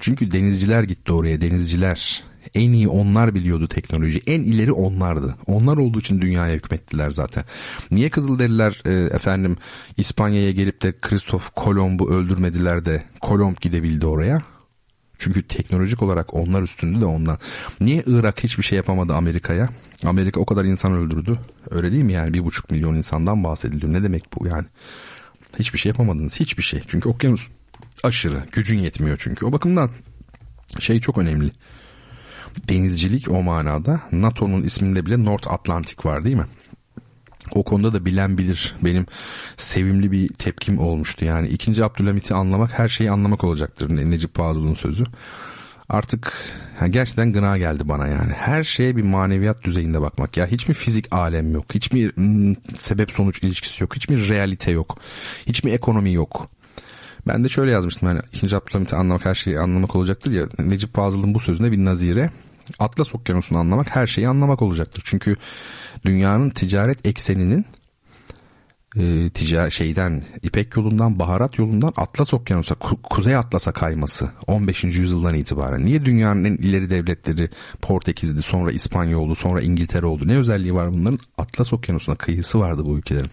Çünkü denizciler gitti oraya, denizciler. En iyi onlar biliyordu teknoloji. En ileri onlardı. Onlar olduğu için dünyaya hükmettiler zaten. Niye Kızılderililer e, efendim İspanya'ya gelip de Kristof Kolomb'u öldürmediler de Kolomb gidebildi oraya? Çünkü teknolojik olarak onlar üstündü de ondan. Niye Irak hiçbir şey yapamadı Amerika'ya? Amerika o kadar insan öldürdü. Öyle değil mi yani? Bir buçuk milyon insandan bahsediliyor. Ne demek bu yani? Hiçbir şey yapamadınız. Hiçbir şey. Çünkü okyanus aşırı. Gücün yetmiyor çünkü. O bakımdan şey çok önemli. Denizcilik o manada NATO'nun isminde bile North Atlantic var değil mi? O konuda da bilen bilir. Benim sevimli bir tepkim olmuştu. Yani ikinci Abdülhamit'i anlamak her şeyi anlamak olacaktır. Necip Fazıl'ın sözü. Artık yani gerçekten gına geldi bana yani. Her şeye bir maneviyat düzeyinde bakmak. Ya hiç mi fizik alem yok? Hiç mi hmm, sebep sonuç ilişkisi yok? Hiç mi realite yok? Hiç mi ekonomi yok? Ben de şöyle yazmıştım yani ikinci Abdülhamit'i anlamak her şeyi anlamak olacaktır ya. Necip Fazıl'ın bu sözünde bir nazire. Atlas Okyanusu'nu anlamak her şeyi anlamak olacaktır. Çünkü dünyanın ticaret ekseninin e, ticari şeyden İpek yolundan baharat yolundan Atlas Okyanusu'na Ku- Kuzey Atlas'a kayması 15. yüzyıldan itibaren. Niye dünyanın en ileri devletleri Portekiz'di sonra İspanya oldu sonra İngiltere oldu. Ne özelliği var bunların? Atlas Okyanusu'na kıyısı vardı bu ülkelerin.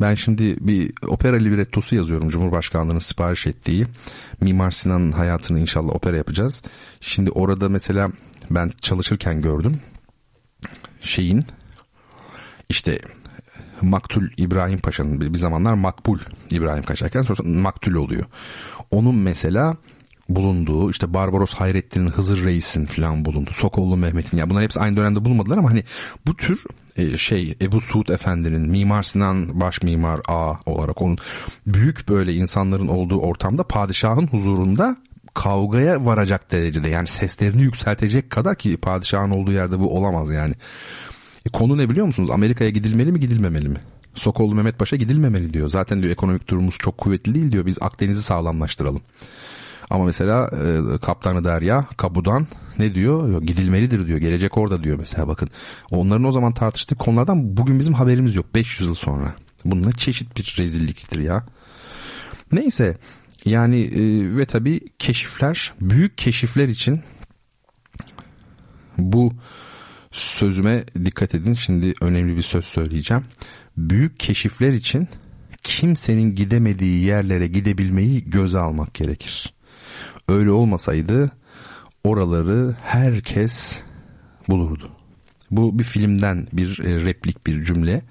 Ben şimdi bir opera librettosu yazıyorum Cumhurbaşkanlığı'nın sipariş ettiği. Mimar Sinan'ın hayatını inşallah opera yapacağız. Şimdi orada mesela ben çalışırken gördüm. Şeyin işte Maktul İbrahim Paşa'nın bir zamanlar Makbul İbrahim Paşa'yken sonra Maktul oluyor. Onun mesela bulunduğu işte Barbaros Hayrettin'in Hızır Reis'in falan bulundu. Sokollu Mehmet'in ya bunlar hepsi aynı dönemde bulunmadılar ama hani bu tür e, şey Ebu Suud Efendi'nin Mimar Sinan baş mimar A olarak onun büyük böyle insanların olduğu ortamda padişahın huzurunda kavgaya varacak derecede yani seslerini yükseltecek kadar ki padişahın olduğu yerde bu olamaz yani. E, konu ne biliyor musunuz? Amerika'ya gidilmeli mi gidilmemeli mi? Sokollu Mehmet Paşa gidilmemeli diyor. Zaten diyor ekonomik durumumuz çok kuvvetli değil diyor. Biz Akdeniz'i sağlamlaştıralım. Ama mesela e, Kaptanı Derya Kabudan ne diyor? Gidilmelidir diyor. Gelecek orada diyor mesela bakın. Onların o zaman tartıştığı konulardan bugün bizim haberimiz yok. 500 yıl sonra. Bununla çeşit bir rezilliktir ya. Neyse yani e, ve tabii keşifler büyük keşifler için bu sözüme dikkat edin. Şimdi önemli bir söz söyleyeceğim. Büyük keşifler için kimsenin gidemediği yerlere gidebilmeyi göze almak gerekir. Öyle olmasaydı oraları herkes bulurdu. Bu bir filmden bir e, replik bir cümle.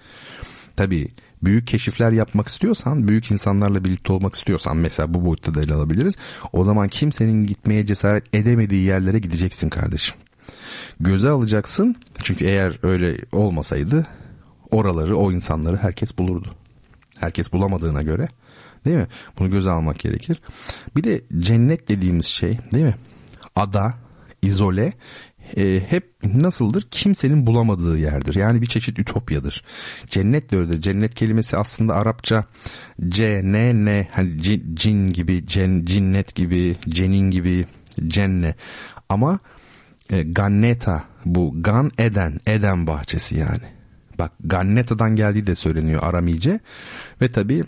Tabii büyük keşifler yapmak istiyorsan, büyük insanlarla birlikte olmak istiyorsan mesela bu boyutta da ele alabiliriz. O zaman kimsenin gitmeye cesaret edemediği yerlere gideceksin kardeşim. Göze alacaksın. Çünkü eğer öyle olmasaydı oraları, o insanları herkes bulurdu. Herkes bulamadığına göre değil mi? Bunu göze almak gerekir. Bir de cennet dediğimiz şey değil mi? Ada, izole, e, hep nasıldır? Kimsenin bulamadığı yerdir. Yani bir çeşit ütopyadır. Cennet de öyledir. Cennet kelimesi aslında Arapça C, N, N hani cin, cin gibi, cen, cinnet gibi, cenin gibi, cenne. Ama e, Ganneta bu Gan Eden, Eden bahçesi yani. Bak Ganneta'dan geldiği de söyleniyor Aramice ve tabi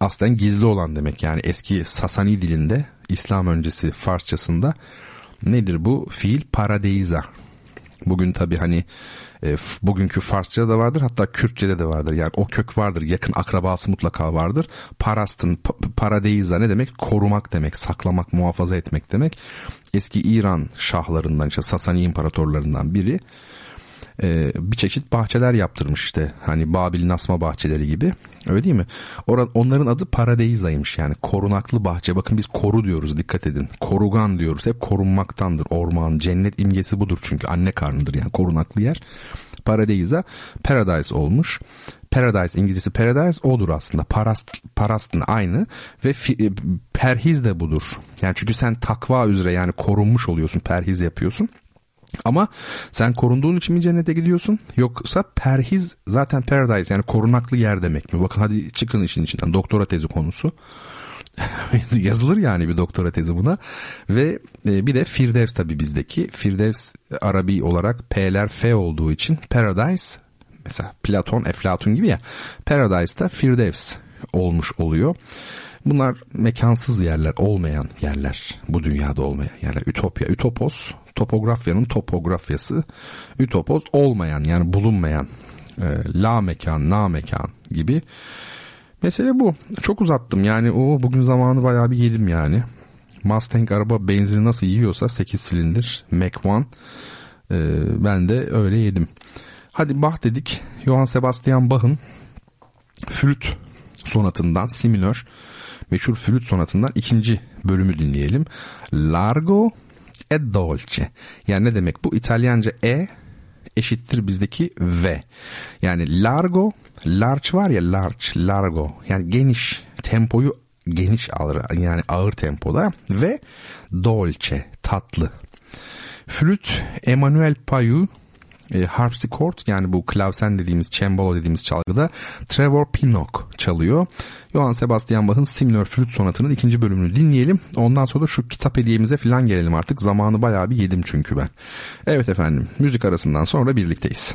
aslen gizli olan demek yani eski Sasani dilinde İslam öncesi Farsçasında nedir bu fiil paradeiza. Bugün tabi hani e, bugünkü Farsça'da da vardır hatta Kürtçe'de de vardır. Yani o kök vardır yakın akrabası mutlaka vardır. Parastın paradeiza ne demek? Korumak demek, saklamak, muhafaza etmek demek. Eski İran şahlarından işte Sasani imparatorlarından biri e, bir çeşit bahçeler yaptırmış işte. Hani Babil Nasma bahçeleri gibi. Öyle değil mi? Or onların adı Paradeiza'ymış yani korunaklı bahçe. Bakın biz koru diyoruz dikkat edin. Korugan diyoruz. Hep korunmaktandır. Orman, cennet imgesi budur çünkü anne karnıdır yani korunaklı yer. Paradeiza Paradise olmuş. Paradise İngilizcesi Paradise odur aslında. Parast, parastın aynı ve fi, e, perhiz de budur. Yani çünkü sen takva üzere yani korunmuş oluyorsun, perhiz yapıyorsun. Ama sen korunduğun için mi cennete gidiyorsun? Yoksa perhiz zaten paradise yani korunaklı yer demek mi? Bakın hadi çıkın işin içinden. Doktora tezi konusu. Yazılır yani bir doktora tezi buna. Ve e, bir de Firdevs tabi bizdeki. Firdevs Arabi olarak P'ler F olduğu için paradise mesela Platon, Eflatun gibi ya. Paradise da Firdevs olmuş oluyor. Bunlar mekansız yerler, olmayan yerler. Bu dünyada olmayan yerler. Ütopya, ütopos, topografyanın topografyası. Ütopos olmayan yani bulunmayan. E, la mekan, na mekan gibi. Mesele bu. Çok uzattım yani o bugün zamanı bayağı bir yedim yani. Mustang araba benzini nasıl yiyorsa 8 silindir Mac 1 e, ben de öyle yedim. Hadi Bach dedik. Johann Sebastian Bach'ın flüt sonatından si minör meşhur flüt sonatından ikinci bölümü dinleyelim. Largo e dolce. Yani ne demek bu? İtalyanca e eşittir bizdeki v. Yani largo, large var ya large, largo. Yani geniş, tempoyu geniş alır. Yani ağır tempoda ve dolce, tatlı. Flüt Emmanuel Payu e, harpsichord yani bu klavsen dediğimiz cembalo dediğimiz çalgıda Trevor Pinnock çalıyor. Johann Sebastian Bach'ın Si minör flüt sonatının ikinci bölümünü dinleyelim. Ondan sonra da şu kitap hediyemize falan gelelim artık. Zamanı bayağı bir yedim çünkü ben. Evet efendim müzik arasından sonra birlikteyiz.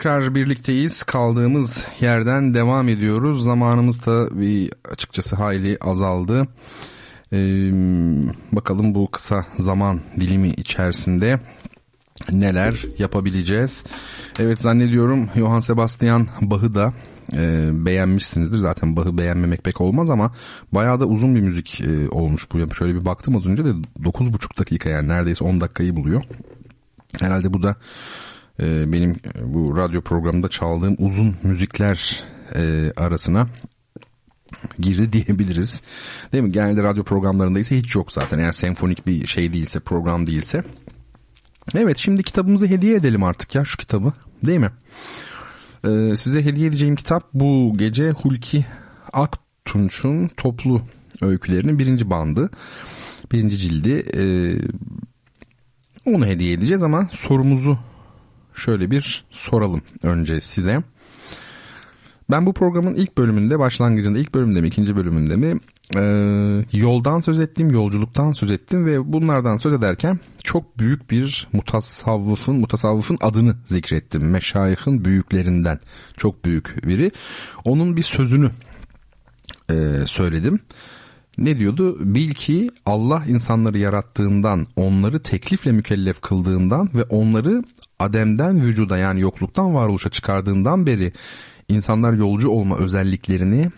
Tekrar birlikteyiz. Kaldığımız yerden devam ediyoruz. Zamanımız da bir açıkçası hayli azaldı. Ee, bakalım bu kısa zaman dilimi içerisinde neler yapabileceğiz. Evet zannediyorum Johann Sebastian Bach'ı da e, beğenmişsinizdir. Zaten Bach'ı beğenmemek pek olmaz ama bayağı da uzun bir müzik e, olmuş bu. Şöyle bir baktım az önce de 9,5 dakika yani neredeyse 10 dakikayı buluyor. Herhalde bu da e, benim bu radyo programında çaldığım uzun müzikler e, arasına girdi diyebiliriz. Değil mi? Genelde radyo programlarında ise hiç yok zaten. Eğer senfonik bir şey değilse, program değilse. Evet şimdi kitabımızı hediye edelim artık ya şu kitabı. Değil mi? Ee, size hediye edeceğim kitap bu gece Hulki Aktunç'un toplu öykülerinin birinci bandı. Birinci cildi. Ee, onu hediye edeceğiz ama sorumuzu şöyle bir soralım önce size. Ben bu programın ilk bölümünde, başlangıcında ilk bölümde mi, ikinci bölümünde mi e, yoldan söz ettim, yolculuktan söz ettim ve bunlardan söz ederken çok büyük bir mutasavvıfın, mutasavvıfın adını zikrettim. Meşayihın büyüklerinden çok büyük biri. Onun bir sözünü e, söyledim. Ne diyordu? Bil ki Allah insanları yarattığından, onları teklifle mükellef kıldığından ve onları Adem'den vücuda yani yokluktan varoluşa çıkardığından beri insanlar yolcu olma özelliklerini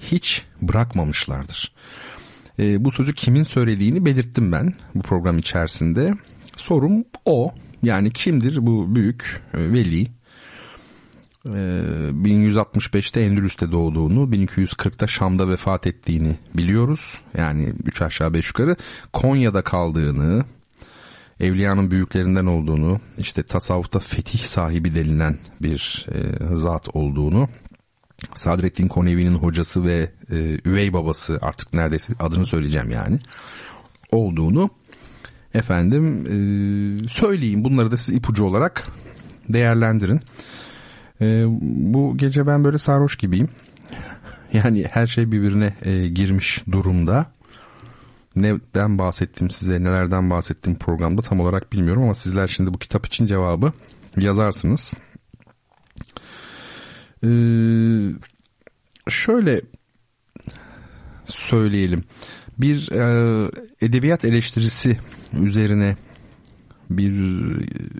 hiç bırakmamışlardır. E, bu sözü kimin söylediğini belirttim ben bu program içerisinde. Sorum o. Yani kimdir bu büyük e, veli? E, 1165'te Endülüs'te doğduğunu, 1240'ta Şam'da vefat ettiğini biliyoruz. Yani 3 aşağı 5 yukarı. Konya'da kaldığını, evliyanın büyüklerinden olduğunu, işte tasavvufta fetih sahibi denilen bir e, zat olduğunu, Sadrettin Konevi'nin hocası ve e, üvey babası artık neredeyse adını söyleyeceğim yani olduğunu efendim e, söyleyeyim. Bunları da siz ipucu olarak değerlendirin. E, bu gece ben böyle sarhoş gibiyim. Yani her şey birbirine e, girmiş durumda neden bahsettim size, nelerden bahsettim programda tam olarak bilmiyorum ama sizler şimdi bu kitap için cevabı yazarsınız. Ee, şöyle söyleyelim. Bir e, edebiyat eleştirisi üzerine bir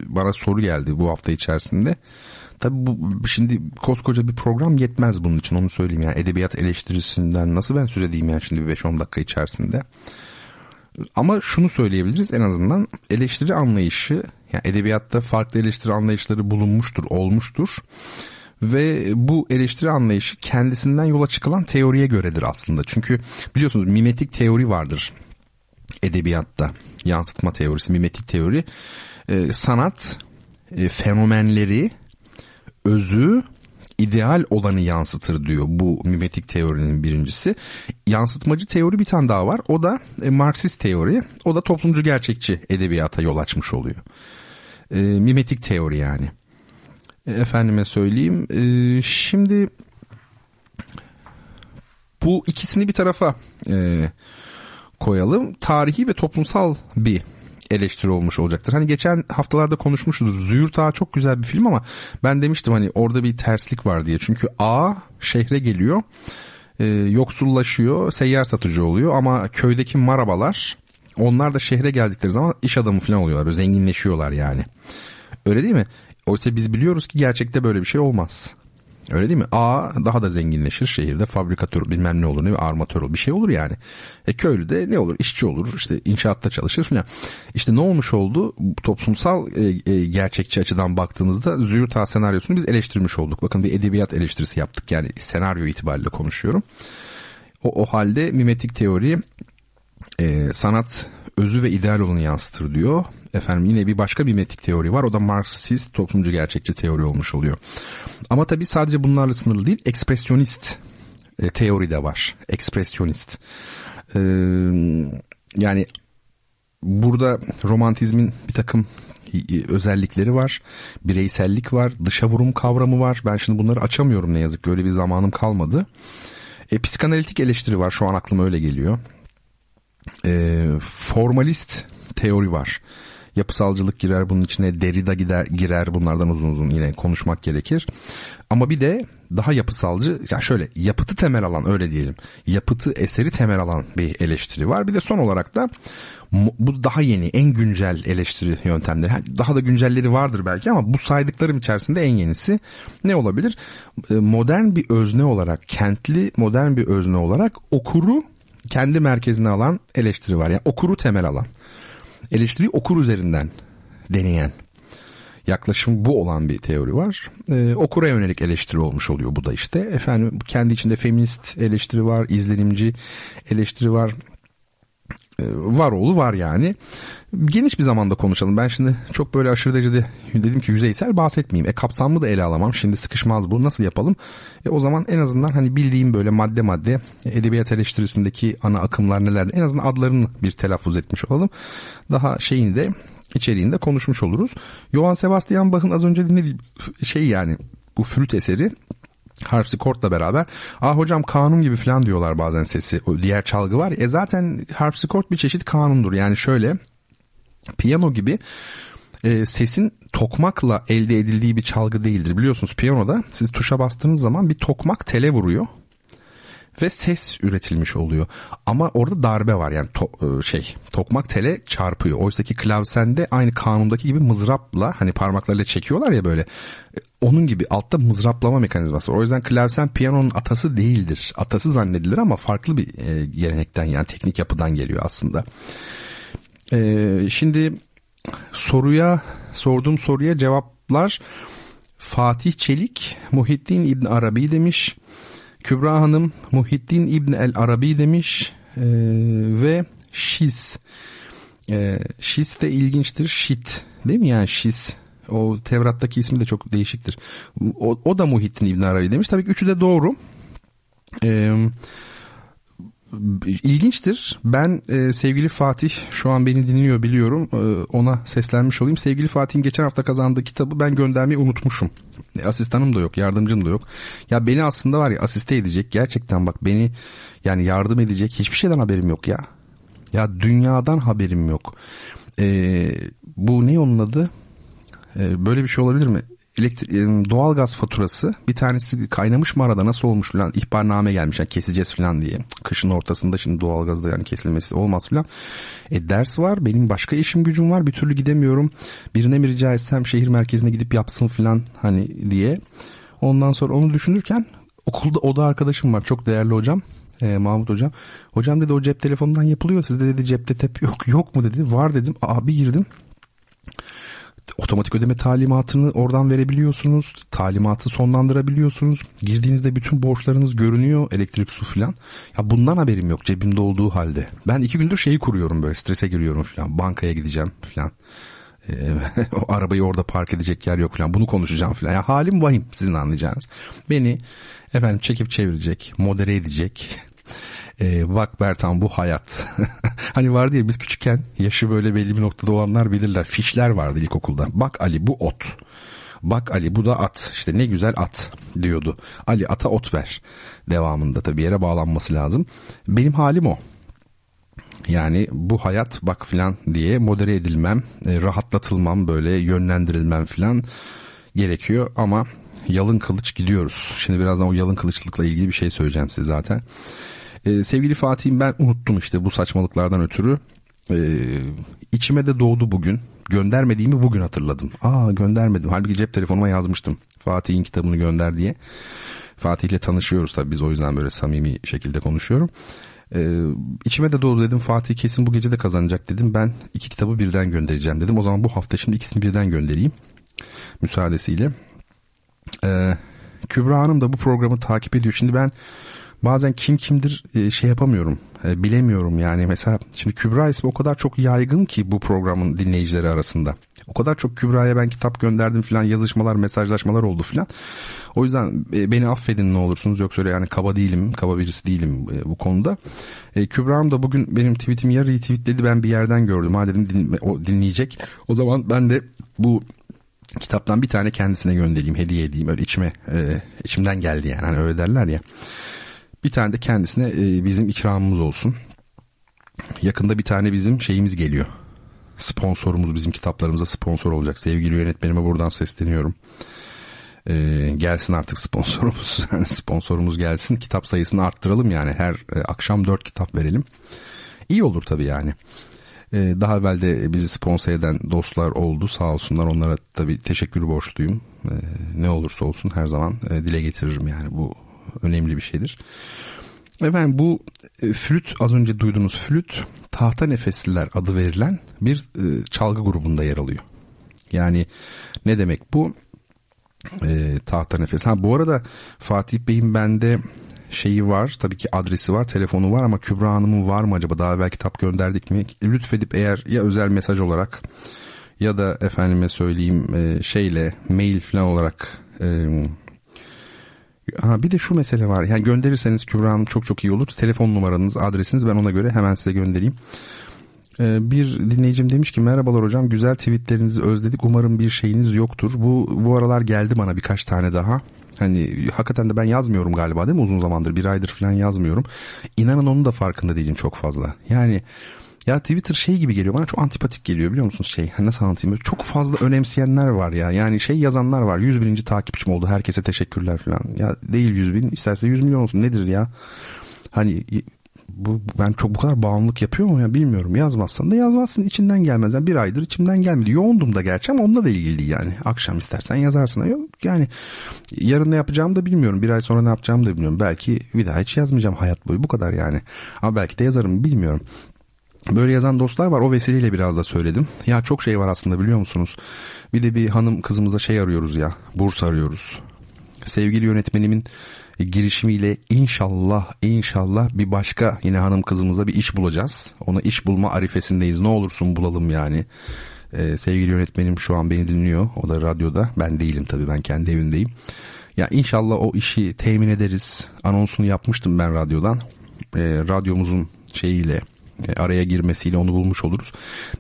bana soru geldi bu hafta içerisinde. Tabi bu şimdi koskoca bir program yetmez bunun için onu söyleyeyim yani edebiyat eleştirisinden nasıl ben söz edeyim yani şimdi 5-10 dakika içerisinde. Ama şunu söyleyebiliriz en azından eleştiri anlayışı yani edebiyatta farklı eleştiri anlayışları bulunmuştur, olmuştur. Ve bu eleştiri anlayışı kendisinden yola çıkılan teoriye göredir aslında. Çünkü biliyorsunuz mimetik teori vardır edebiyatta. Yansıtma teorisi, mimetik teori. Ee, sanat e, fenomenleri, özü ideal olanı yansıtır diyor bu mimetik teorinin birincisi. Yansıtmacı teori bir tane daha var. O da e, Marksist teori. O da toplumcu gerçekçi edebiyata yol açmış oluyor. E, mimetik teori yani. E, efendime söyleyeyim. E, şimdi bu ikisini bir tarafa e, koyalım. Tarihi ve toplumsal bir eleştiri olmuş olacaktır. Hani geçen haftalarda konuşmuştuk. Züğürt Ağa çok güzel bir film ama ben demiştim hani orada bir terslik var diye. Çünkü A şehre geliyor. E, yoksullaşıyor, seyyar satıcı oluyor ama köydeki marabalar onlar da şehre geldikleri zaman iş adamı falan oluyorlar. Böyle zenginleşiyorlar yani. Öyle değil mi? Oysa biz biliyoruz ki gerçekte böyle bir şey olmaz. Öyle değil mi? A daha da zenginleşir şehirde fabrikatör bilmem ne olur ne armatör olur bir şey olur yani. E köylü de ne olur işçi olur işte inşaatta çalışır falan. İşte ne olmuş oldu toplumsal e, e, gerçekçi açıdan baktığımızda Züğürt senaryosunu biz eleştirmiş olduk. Bakın bir edebiyat eleştirisi yaptık yani senaryo itibariyle konuşuyorum. O, o halde mimetik teori e, sanat özü ve ideal olanı yansıtır diyor. Efendim yine bir başka bir metik teori var. O da Marksist toplumcu gerçekçi teori olmuş oluyor. Ama tabii sadece bunlarla sınırlı değil. Ekspresyonist e, teori de var. Ekspresyonist. E, yani burada romantizmin bir takım özellikleri var. Bireysellik var. Dışa vurum kavramı var. Ben şimdi bunları açamıyorum ne yazık ki. Öyle bir zamanım kalmadı. E, psikanalitik eleştiri var. Şu an aklıma öyle geliyor. E, formalist teori var. Yapısalcılık girer bunun içine Derrida gider, girer bunlardan uzun uzun yine konuşmak gerekir. Ama bir de daha yapısalcı yani şöyle yapıtı temel alan öyle diyelim. Yapıtı eseri temel alan bir eleştiri var. Bir de son olarak da bu daha yeni en güncel eleştiri yöntemleri. Daha da güncelleri vardır belki ama bu saydıklarım içerisinde en yenisi ne olabilir? Ee, modern bir özne olarak kentli modern bir özne olarak okuru kendi merkezine alan eleştiri var. Yani okuru temel alan. Eleştiriyi okur üzerinden deneyen yaklaşım bu olan bir teori var. Ee, okura yönelik eleştiri olmuş oluyor bu da işte. Efendim kendi içinde feminist eleştiri var, izlenimci eleştiri var. Ee, var oğlu var yani. Geniş bir zamanda konuşalım. Ben şimdi çok böyle aşırı derecede dedim ki yüzeysel bahsetmeyeyim. E kapsamlı da ele alamam. Şimdi sıkışmaz bu. Nasıl yapalım? E o zaman en azından hani bildiğim böyle madde madde edebiyat eleştirisindeki ana akımlar nelerdi? En azından adlarını bir telaffuz etmiş olalım. Daha şeyini de içeriğinde konuşmuş oluruz. Johann Sebastian Bach'ın az önce dinlediğim şey yani bu flüt eseri harpsikortla beraber ah hocam kanun gibi falan diyorlar bazen sesi o diğer çalgı var e zaten harpsikort bir çeşit kanundur yani şöyle piyano gibi e, sesin tokmakla elde edildiği bir çalgı değildir biliyorsunuz piyanoda siz tuşa bastığınız zaman bir tokmak tele vuruyor ve ses üretilmiş oluyor. Ama orada darbe var yani to, e, şey tokmak tele çarpıyor. Oysa ki klavsende aynı kanundaki gibi mızrapla hani parmaklarıyla çekiyorlar ya böyle. E, onun gibi altta mızraplama mekanizması var. O yüzden klavsen piyanonun atası değildir. Atası zannedilir ama farklı bir e, gelenekten yani teknik yapıdan geliyor aslında. E, şimdi soruya sorduğum soruya cevaplar Fatih Çelik Muhittin İbn Arabi demiş. Kübra Hanım Muhittin İbn el Arabi demiş e, ve Şiz. E, Şiz de ilginçtir. Şit değil mi yani Şiz? O Tevrat'taki ismi de çok değişiktir. O, o da Muhittin İbn Arabi demiş. Tabii ki üçü de doğru. Eee İlginçtir. Ben e, sevgili Fatih şu an beni dinliyor biliyorum. E, ona seslenmiş olayım. Sevgili Fatih'in geçen hafta kazandığı kitabı ben göndermeyi unutmuşum. E, asistanım da yok, yardımcım da yok. Ya beni aslında var ya asiste edecek. Gerçekten bak beni yani yardım edecek hiçbir şeyden haberim yok ya. Ya dünyadan haberim yok. E, bu ne onun adı? E, böyle bir şey olabilir mi? Elektrik, doğal gaz faturası bir tanesi kaynamış mı arada nasıl olmuş falan ihbarname gelmiş yani keseceğiz falan diye. Kışın ortasında şimdi doğal gazda yani kesilmesi olmaz falan. E ders var benim başka işim gücüm var bir türlü gidemiyorum. Birine mi rica etsem şehir merkezine gidip yapsın falan hani diye. Ondan sonra onu düşünürken okulda oda arkadaşım var çok değerli hocam. E, Mahmut hocam. Hocam dedi o cep telefonundan yapılıyor. Sizde dedi cepte tep yok yok mu dedi. Var dedim. Abi girdim otomatik ödeme talimatını oradan verebiliyorsunuz. Talimatı sonlandırabiliyorsunuz. Girdiğinizde bütün borçlarınız görünüyor. Elektrik, su filan. Ya bundan haberim yok cebimde olduğu halde. Ben iki gündür şeyi kuruyorum böyle strese giriyorum filan. Bankaya gideceğim filan. Ee, o arabayı orada park edecek yer yok filan. Bunu konuşacağım filan. Ya halim vahim sizin anlayacağınız. Beni efendim çekip çevirecek, modere edecek, e, bak Bertan bu hayat. hani vardı ya biz küçükken yaşı böyle belli bir noktada olanlar bilirler. Fişler vardı ilkokulda. Bak Ali bu ot. Bak Ali bu da at. İşte ne güzel at diyordu. Ali ata ot ver. Devamında tabii yere bağlanması lazım. Benim halim o. Yani bu hayat bak filan diye modere edilmem, e, rahatlatılmam, böyle yönlendirilmem filan gerekiyor ama yalın kılıç gidiyoruz. Şimdi birazdan o yalın kılıçlıkla ilgili bir şey söyleyeceğim size zaten. Ee, sevgili Fatih'im ben unuttum işte bu saçmalıklardan ötürü. Ee, içime de doğdu bugün. Göndermediğimi bugün hatırladım. Aa göndermedim. Halbuki cep telefonuma yazmıştım. Fatih'in kitabını gönder diye. Fatih'le tanışıyoruz tabii biz o yüzden böyle samimi şekilde konuşuyorum. Ee, içime de doğdu dedim Fatih kesin bu gece de kazanacak dedim. Ben iki kitabı birden göndereceğim dedim. O zaman bu hafta şimdi ikisini birden göndereyim. Müsaadesiyle. Ee, Kübra Hanım da bu programı takip ediyor. Şimdi ben bazen kim kimdir e, şey yapamıyorum. E, bilemiyorum yani mesela şimdi Kübra ismi o kadar çok yaygın ki bu programın dinleyicileri arasında. O kadar çok Kübra'ya ben kitap gönderdim filan yazışmalar mesajlaşmalar oldu filan. O yüzden e, beni affedin ne olursunuz yoksa öyle yani kaba değilim kaba birisi değilim bu konuda. Kübra'm da bugün benim tweetimi ya retweetledi ben bir yerden gördüm. Ha dedim o dinleyecek. O zaman ben de bu kitaptan bir tane kendisine göndereyim hediye edeyim öyle içime içimden geldi yani hani öyle derler ya. Bir tane de kendisine e, bizim ikramımız olsun. Yakında bir tane bizim şeyimiz geliyor. sponsorumuz bizim kitaplarımıza sponsor olacak. Sevgili yönetmenime buradan sesleniyorum. Ee, gelsin artık sponsorumuz. Yani sponsorumuz gelsin. Kitap sayısını arttıralım yani. Her e, akşam dört kitap verelim. İyi olur tabii yani. Ee, daha evvel de bizi sponsor eden dostlar oldu sağ olsunlar. Onlara tabii teşekkür borçluyum. Ee, ne olursa olsun her zaman e, dile getiririm yani. Bu önemli bir şeydir. Efendim bu e, flüt az önce duyduğunuz flüt tahta nefesliler adı verilen bir e, çalgı grubunda yer alıyor. Yani ne demek bu? E, tahta nefes. Ha bu arada Fatih Bey'in bende şeyi var. Tabii ki adresi var, telefonu var ama Kübra Hanım'ın var mı acaba? Daha belki kitap gönderdik mi? Lütfedip eğer ya özel mesaj olarak ya da efendime söyleyeyim e, şeyle mail falan olarak e, Ha, bir de şu mesele var. Yani gönderirseniz Kübra Hanım çok çok iyi olur. Telefon numaranız, adresiniz ben ona göre hemen size göndereyim. Ee, bir dinleyicim demiş ki merhabalar hocam güzel tweetlerinizi özledik umarım bir şeyiniz yoktur. Bu bu aralar geldi bana birkaç tane daha. Hani hakikaten de ben yazmıyorum galiba değil mi uzun zamandır bir aydır falan yazmıyorum. İnanın onun da farkında değilim çok fazla. Yani ya Twitter şey gibi geliyor bana çok antipatik geliyor biliyor musunuz? Şey hani nasıl anlatayım? Böyle çok fazla önemseyenler var ya. Yani şey yazanlar var 100 bininci takipçim oldu herkese teşekkürler falan. Ya değil 100 bin isterse 100 milyon olsun nedir ya? Hani bu ben çok bu kadar bağımlılık yapıyor mu ya? Bilmiyorum. Yazmazsan da yazmazsın içinden gelmez. Yani bir aydır içimden gelmedi. Yoğundum da gerçi ama onunla da ilgili yani. Akşam istersen yazarsın. Yok yani yarın ne yapacağımı da bilmiyorum. Bir ay sonra ne yapacağımı da bilmiyorum. Belki bir daha hiç yazmayacağım hayat boyu. Bu kadar yani. Ama belki de yazarım bilmiyorum Böyle yazan dostlar var. O vesileyle biraz da söyledim. Ya çok şey var aslında biliyor musunuz? Bir de bir hanım kızımıza şey arıyoruz ya. Burs arıyoruz. Sevgili yönetmenimin girişimiyle inşallah inşallah bir başka yine hanım kızımıza bir iş bulacağız. Ona iş bulma arifesindeyiz. Ne olursun bulalım yani. Ee, sevgili yönetmenim şu an beni dinliyor. O da radyoda. Ben değilim tabii ben kendi evindeyim. Ya inşallah o işi temin ederiz. Anonsunu yapmıştım ben radyodan. Ee, radyomuzun şeyiyle araya girmesiyle onu bulmuş oluruz.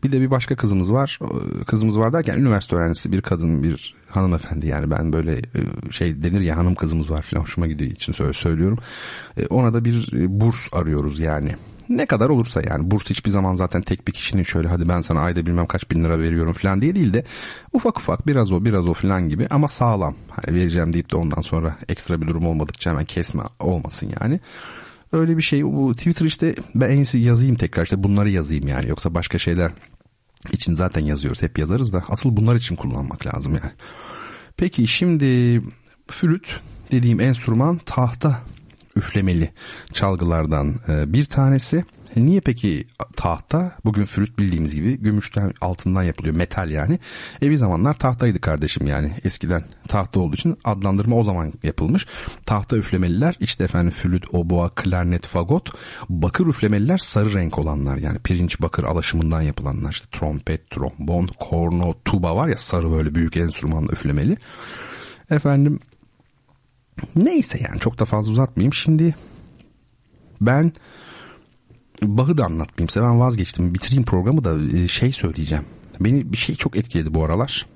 Bir de bir başka kızımız var. Kızımız var derken üniversite öğrencisi bir kadın bir hanımefendi yani ben böyle e, şey denir ya hanım kızımız var falan hoşuma gidiyor için söylüyorum. E, ona da bir burs arıyoruz yani. Ne kadar olursa yani burs hiçbir zaman zaten tek bir kişinin şöyle hadi ben sana ayda bilmem kaç bin lira veriyorum falan diye değil de ufak ufak biraz o biraz o falan gibi ama sağlam. Hani vereceğim deyip de ondan sonra ekstra bir durum olmadıkça hemen kesme olmasın yani. Öyle bir şey. Bu Twitter işte ben en iyisi yazayım tekrar işte bunları yazayım yani. Yoksa başka şeyler için zaten yazıyoruz. Hep yazarız da asıl bunlar için kullanmak lazım yani. Peki şimdi flüt dediğim enstrüman tahta üflemeli çalgılardan e, bir tanesi. Niye peki tahta? Bugün flüt bildiğimiz gibi gümüşten altından yapılıyor metal yani. E bir zamanlar tahtaydı kardeşim yani eskiden tahta olduğu için adlandırma o zaman yapılmış. Tahta üflemeliler işte efendim flüt, oboa, klarnet, fagot. Bakır üflemeliler sarı renk olanlar yani pirinç bakır alaşımından yapılanlar işte trompet, trombon, korno, tuba var ya sarı böyle büyük enstrümanla üflemeli. Efendim neyse yani çok da fazla uzatmayayım. Şimdi ben Bach'ı da anlatmayayım size ben vazgeçtim. Bitireyim programı da e, şey söyleyeceğim. Beni bir şey çok etkiledi bu aralar.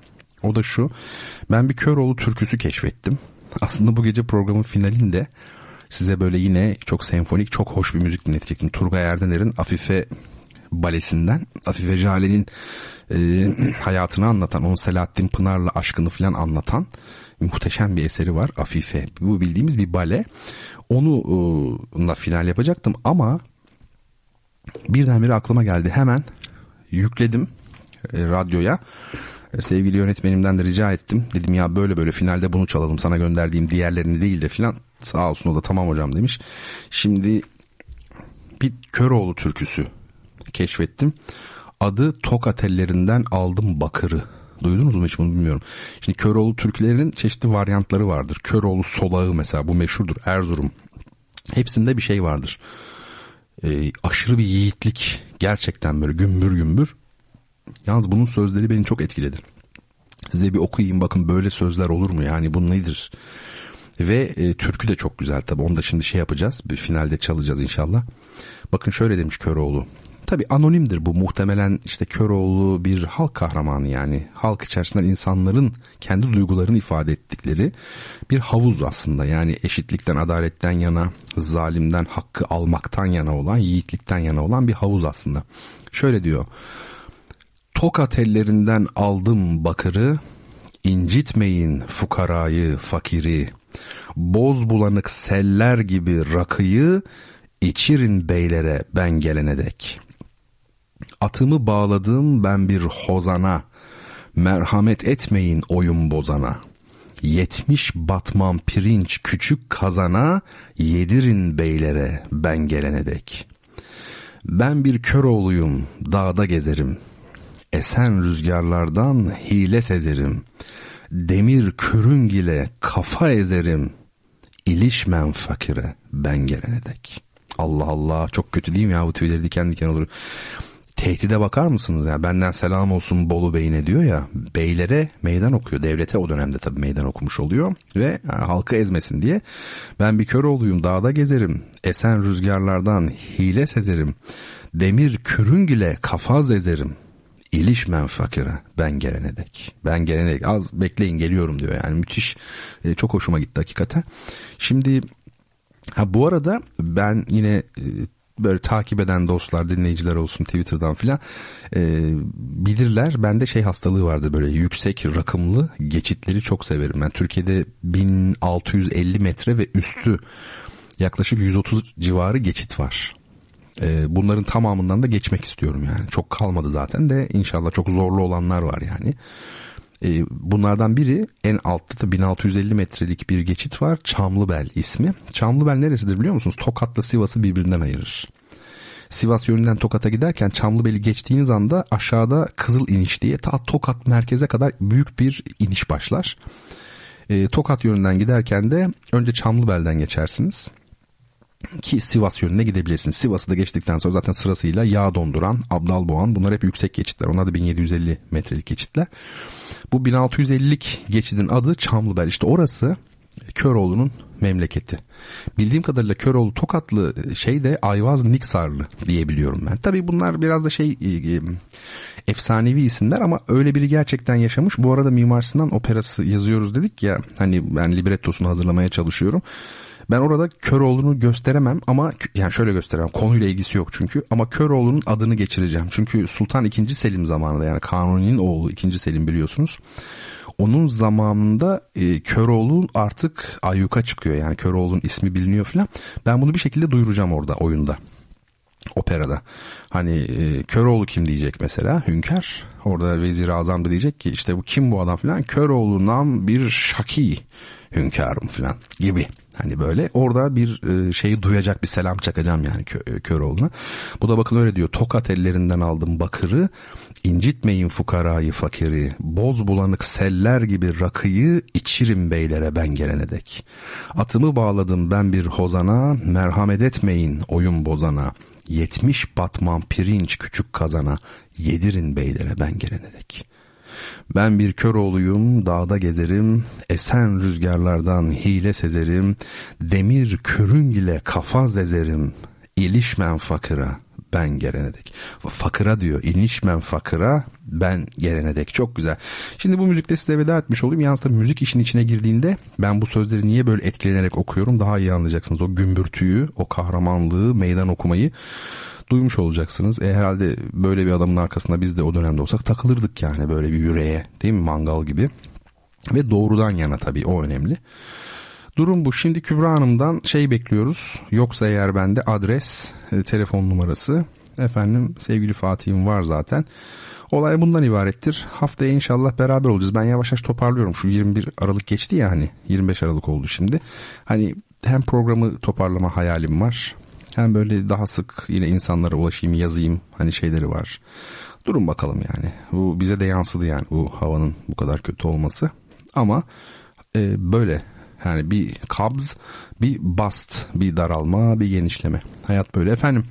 O da şu. Ben bir Köroğlu türküsü keşfettim. Aslında bu gece programın finalinde size böyle yine çok senfonik, çok hoş bir müzik dinletecektim. Turgay Erdener'in Afife balesinden Afife Jale'nin e, hayatını anlatan, onun Selahattin Pınar'la aşkını falan anlatan muhteşem bir eseri var Afife. Bu bildiğimiz bir bale. Onu e, final yapacaktım ama birdenbire aklıma geldi. Hemen yükledim e, radyoya. E, sevgili yönetmenimden de rica ettim. Dedim ya böyle böyle finalde bunu çalalım sana gönderdiğim diğerlerini değil de filan. Sağ olsun o da tamam hocam demiş. Şimdi bir Köroğlu türküsü keşfettim. Adı Tokat ellerinden aldım bakırı. Duydunuz mu hiç bunu bilmiyorum. Şimdi Köroğlu türkülerinin çeşitli varyantları vardır. Köroğlu solağı mesela bu meşhurdur. Erzurum. Hepsinde bir şey vardır e, aşırı bir yiğitlik gerçekten böyle gümbür gümbür. Yalnız bunun sözleri beni çok etkiledi. Size bir okuyayım bakın böyle sözler olur mu yani bu nedir? Ve e, türkü de çok güzel tabi onu da şimdi şey yapacağız bir finalde çalacağız inşallah. Bakın şöyle demiş Köroğlu. Tabi anonimdir bu muhtemelen işte Köroğlu bir halk kahramanı yani halk içerisinden insanların kendi duygularını ifade ettikleri bir havuz aslında yani eşitlikten adaletten yana zalimden hakkı almaktan yana olan yiğitlikten yana olan bir havuz aslında. Şöyle diyor Tokat ellerinden aldım bakırı, incitmeyin fukarayı fakiri. Boz bulanık seller gibi rakıyı, içirin beylere ben gelene dek. Atımı bağladım ben bir hozana, merhamet etmeyin oyun bozana. Yetmiş batman pirinç küçük kazana, yedirin beylere ben gelene dek. Ben bir kör oğluyum, dağda gezerim. Esen rüzgarlardan hile sezerim. Demir körüng ile kafa ezerim. İlişmem fakire ben gelene dek. Allah Allah çok kötü değil mi ya bu tüyleri diken diken olur. Tehdide bakar mısınız? Ya benden selam olsun Bolu Bey'ine diyor ya beylere meydan okuyor. Devlete o dönemde tabii meydan okumuş oluyor ve yani halkı ezmesin diye. Ben bir kör oğluyum dağda gezerim esen rüzgarlardan hile sezerim demir kürün ile kafaz ezerim. İlişmem fakire ben gelene dek. Ben gelene dek. Az bekleyin geliyorum diyor. Yani müthiş e, çok hoşuma gitti hakikaten. Şimdi ha bu arada ben yine e, böyle takip eden dostlar dinleyiciler olsun Twitter'dan filan e, bilirler. Bende şey hastalığı vardı böyle yüksek rakımlı geçitleri çok severim. Ben Türkiye'de 1650 metre ve üstü yaklaşık 130 civarı geçit var. E, bunların tamamından da geçmek istiyorum yani. Çok kalmadı zaten de inşallah çok zorlu olanlar var yani e, bunlardan biri en altta da 1650 metrelik bir geçit var. Çamlıbel ismi. Çamlıbel neresidir biliyor musunuz? Tokat'la Sivas'ı birbirinden ayırır. Sivas yönünden Tokat'a giderken Çamlıbel'i geçtiğiniz anda aşağıda Kızıl iniş diye ta Tokat merkeze kadar büyük bir iniş başlar. E, Tokat yönünden giderken de önce Çamlıbel'den geçersiniz ki Sivas yönüne gidebilirsiniz. Sivas'ı da geçtikten sonra zaten sırasıyla Yağ Donduran, Abdalboğan bunlar hep yüksek geçitler. Onlar da 1750 metrelik geçitler. Bu 1650'lik geçidin adı Çamlıbel. İşte orası Köroğlu'nun memleketi. Bildiğim kadarıyla Köroğlu Tokatlı şey de Ayvaz Niksarlı diyebiliyorum ben. Tabii bunlar biraz da şey e, e, efsanevi isimler ama öyle biri gerçekten yaşamış. Bu arada Mimar Sinan operası yazıyoruz dedik ya hani ben librettosunu hazırlamaya çalışıyorum. Ben orada Köroğlu'nu gösteremem ama yani şöyle gösteremem. Konuyla ilgisi yok çünkü ama Köroğlu'nun adını geçireceğim. Çünkü Sultan II. Selim zamanında yani Kanuni'nin oğlu 2. Selim biliyorsunuz. Onun zamanında e, Köroğlu artık ayyuka çıkıyor. Yani Köroğlu'nun ismi biliniyor falan. Ben bunu bir şekilde duyuracağım orada oyunda operada. Hani e, Köroğlu kim diyecek mesela Hünkar. Orada Vezir Azam da diyecek ki işte bu kim bu adam falan. Köroğlu'ndan bir şaki hünkârım falan gibi. Hani böyle orada bir e, şeyi duyacak bir selam çakacağım yani kö, e, Köroğlu'na. Bu da bakın öyle diyor. Tokat ellerinden aldım bakırı. incitmeyin fukarayı fakiri. Boz bulanık seller gibi rakıyı içirim beylere ben gelene dek. Atımı bağladım ben bir hozana. Merhamet etmeyin oyun bozana. Yetmiş batman pirinç küçük kazana. Yedirin beylere ben gelene dek.'' Ben bir kör oğluyum, dağda gezerim, esen rüzgarlardan hile sezerim, demir körün ile kafa zezerim, ilişmen fakıra, ben gelene dek. Fakıra diyor. İnişmen fakıra ben gelene dek. Çok güzel. Şimdi bu müzikte size veda etmiş olayım. Yalnız tabii müzik işin içine girdiğinde ben bu sözleri niye böyle etkilenerek okuyorum daha iyi anlayacaksınız. O gümbürtüyü, o kahramanlığı, meydan okumayı duymuş olacaksınız. E herhalde böyle bir adamın arkasında biz de o dönemde olsak takılırdık yani böyle bir yüreğe değil mi mangal gibi. Ve doğrudan yana tabii o önemli. Durum bu. Şimdi Kübra Hanım'dan şey bekliyoruz. Yoksa eğer bende adres, e, telefon numarası. Efendim sevgili Fatih'im var zaten. Olay bundan ibarettir. Haftaya inşallah beraber olacağız. Ben yavaş yavaş toparlıyorum. Şu 21 Aralık geçti ya hani 25 Aralık oldu şimdi. Hani hem programı toparlama hayalim var. Hem böyle daha sık yine insanlara ulaşayım yazayım hani şeyleri var. Durun bakalım yani. Bu bize de yansıdı yani bu havanın bu kadar kötü olması. Ama e, böyle yani bir kabz, bir bast, bir daralma, bir genişleme. Hayat böyle efendim.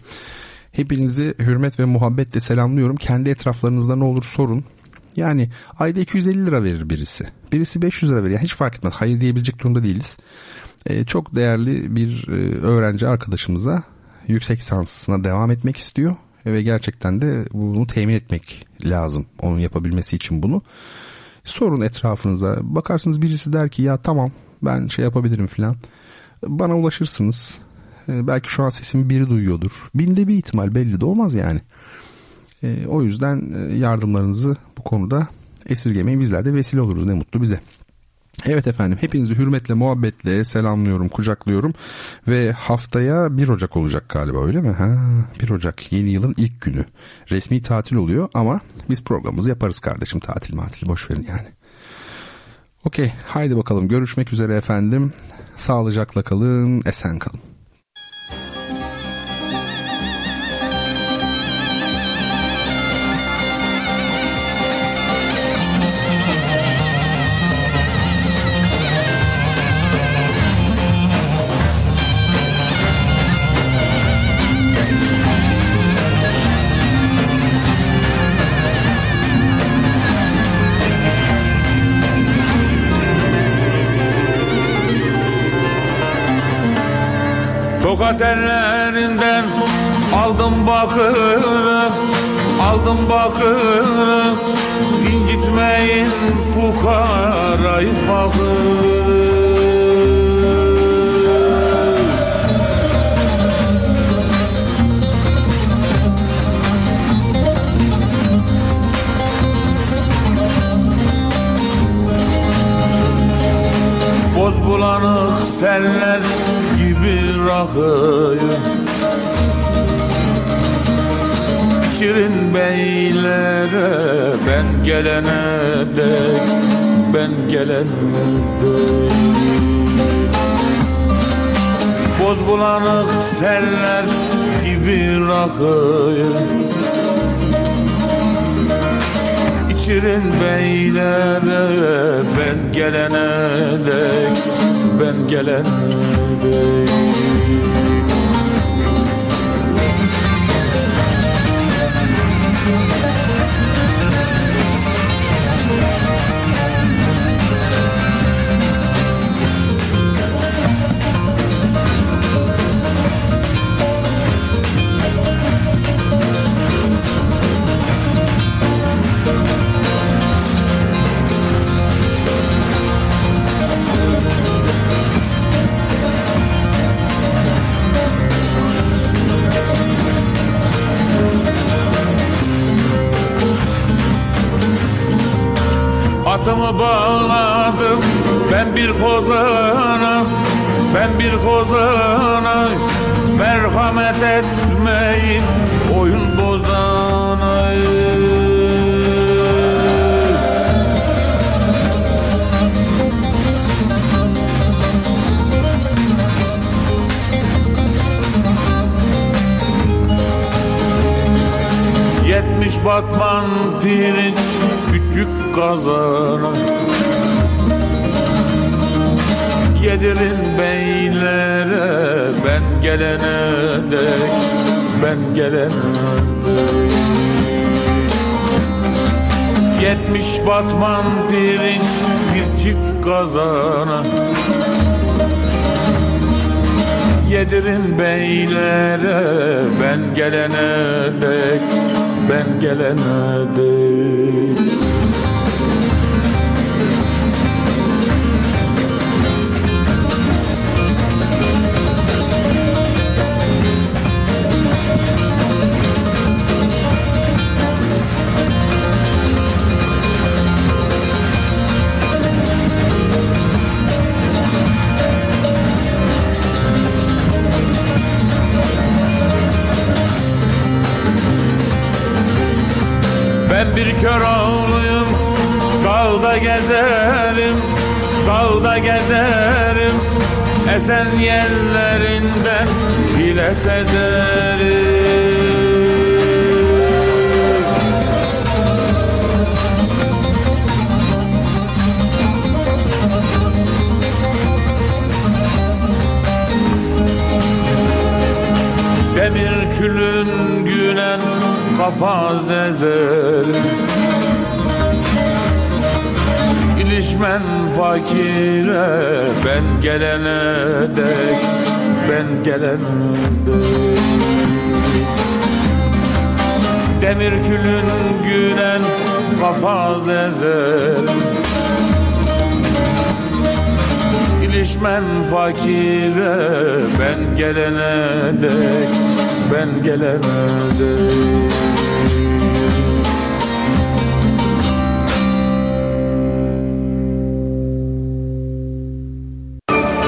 Hepinizi hürmet ve muhabbetle selamlıyorum. Kendi etraflarınızda ne olur sorun. Yani ayda 250 lira verir birisi. Birisi 500 lira verir. Yani hiç fark etmez. Hayır diyebilecek durumda değiliz. Ee, çok değerli bir e, öğrenci arkadaşımıza yüksek lisansına devam etmek istiyor ve gerçekten de bunu temin etmek lazım onun yapabilmesi için bunu. Sorun etrafınıza bakarsınız birisi der ki ya tamam ben şey yapabilirim filan bana ulaşırsınız. Ee, belki şu an sesimi biri duyuyordur. Binde bir ihtimal belli de olmaz yani. E, o yüzden e, yardımlarınızı bu konuda esirgemeyin. Bizler de vesile oluruz. Ne mutlu bize. Evet efendim hepinizi hürmetle muhabbetle selamlıyorum kucaklıyorum ve haftaya 1 Ocak olacak galiba öyle mi? Ha 1 Ocak yeni yılın ilk günü resmi tatil oluyor ama biz programımızı yaparız kardeşim tatil matil boş verin yani. Okey haydi bakalım görüşmek üzere efendim sağlıcakla kalın esen kalın. Tokat ellerinden aldım bakırı Aldım bakırı. İncitmeyin fukarayı fakırı Boz bulanık seller gibi rakıyı İçirin beylere ben gelene dek Ben gelene dek. Boz bulanık seller gibi rakıyı İçirin beylere ben gelene dek Ben gelene dek Atımı bağladım. Ben bir kozana Ben bir kozana Merhamet etmeyin oyun bozana. Yetmiş batman pirinç küçük kazana Yedirin beylere ben gelene dek Ben gelene dek Yetmiş batman pirinç bir çift kazana Yedirin beylere ben gelene dek Ben gelene dek bir kör oğluyum Dağda gezerim Dağda gezerim Esen yerlerinden Bile sezerim kafa zezer. İlişmen fakire ben gelene dek Ben gelene dek. Demir külün gülen kafa zezer. İlişmen fakire ben gelene dek Ben gelene dek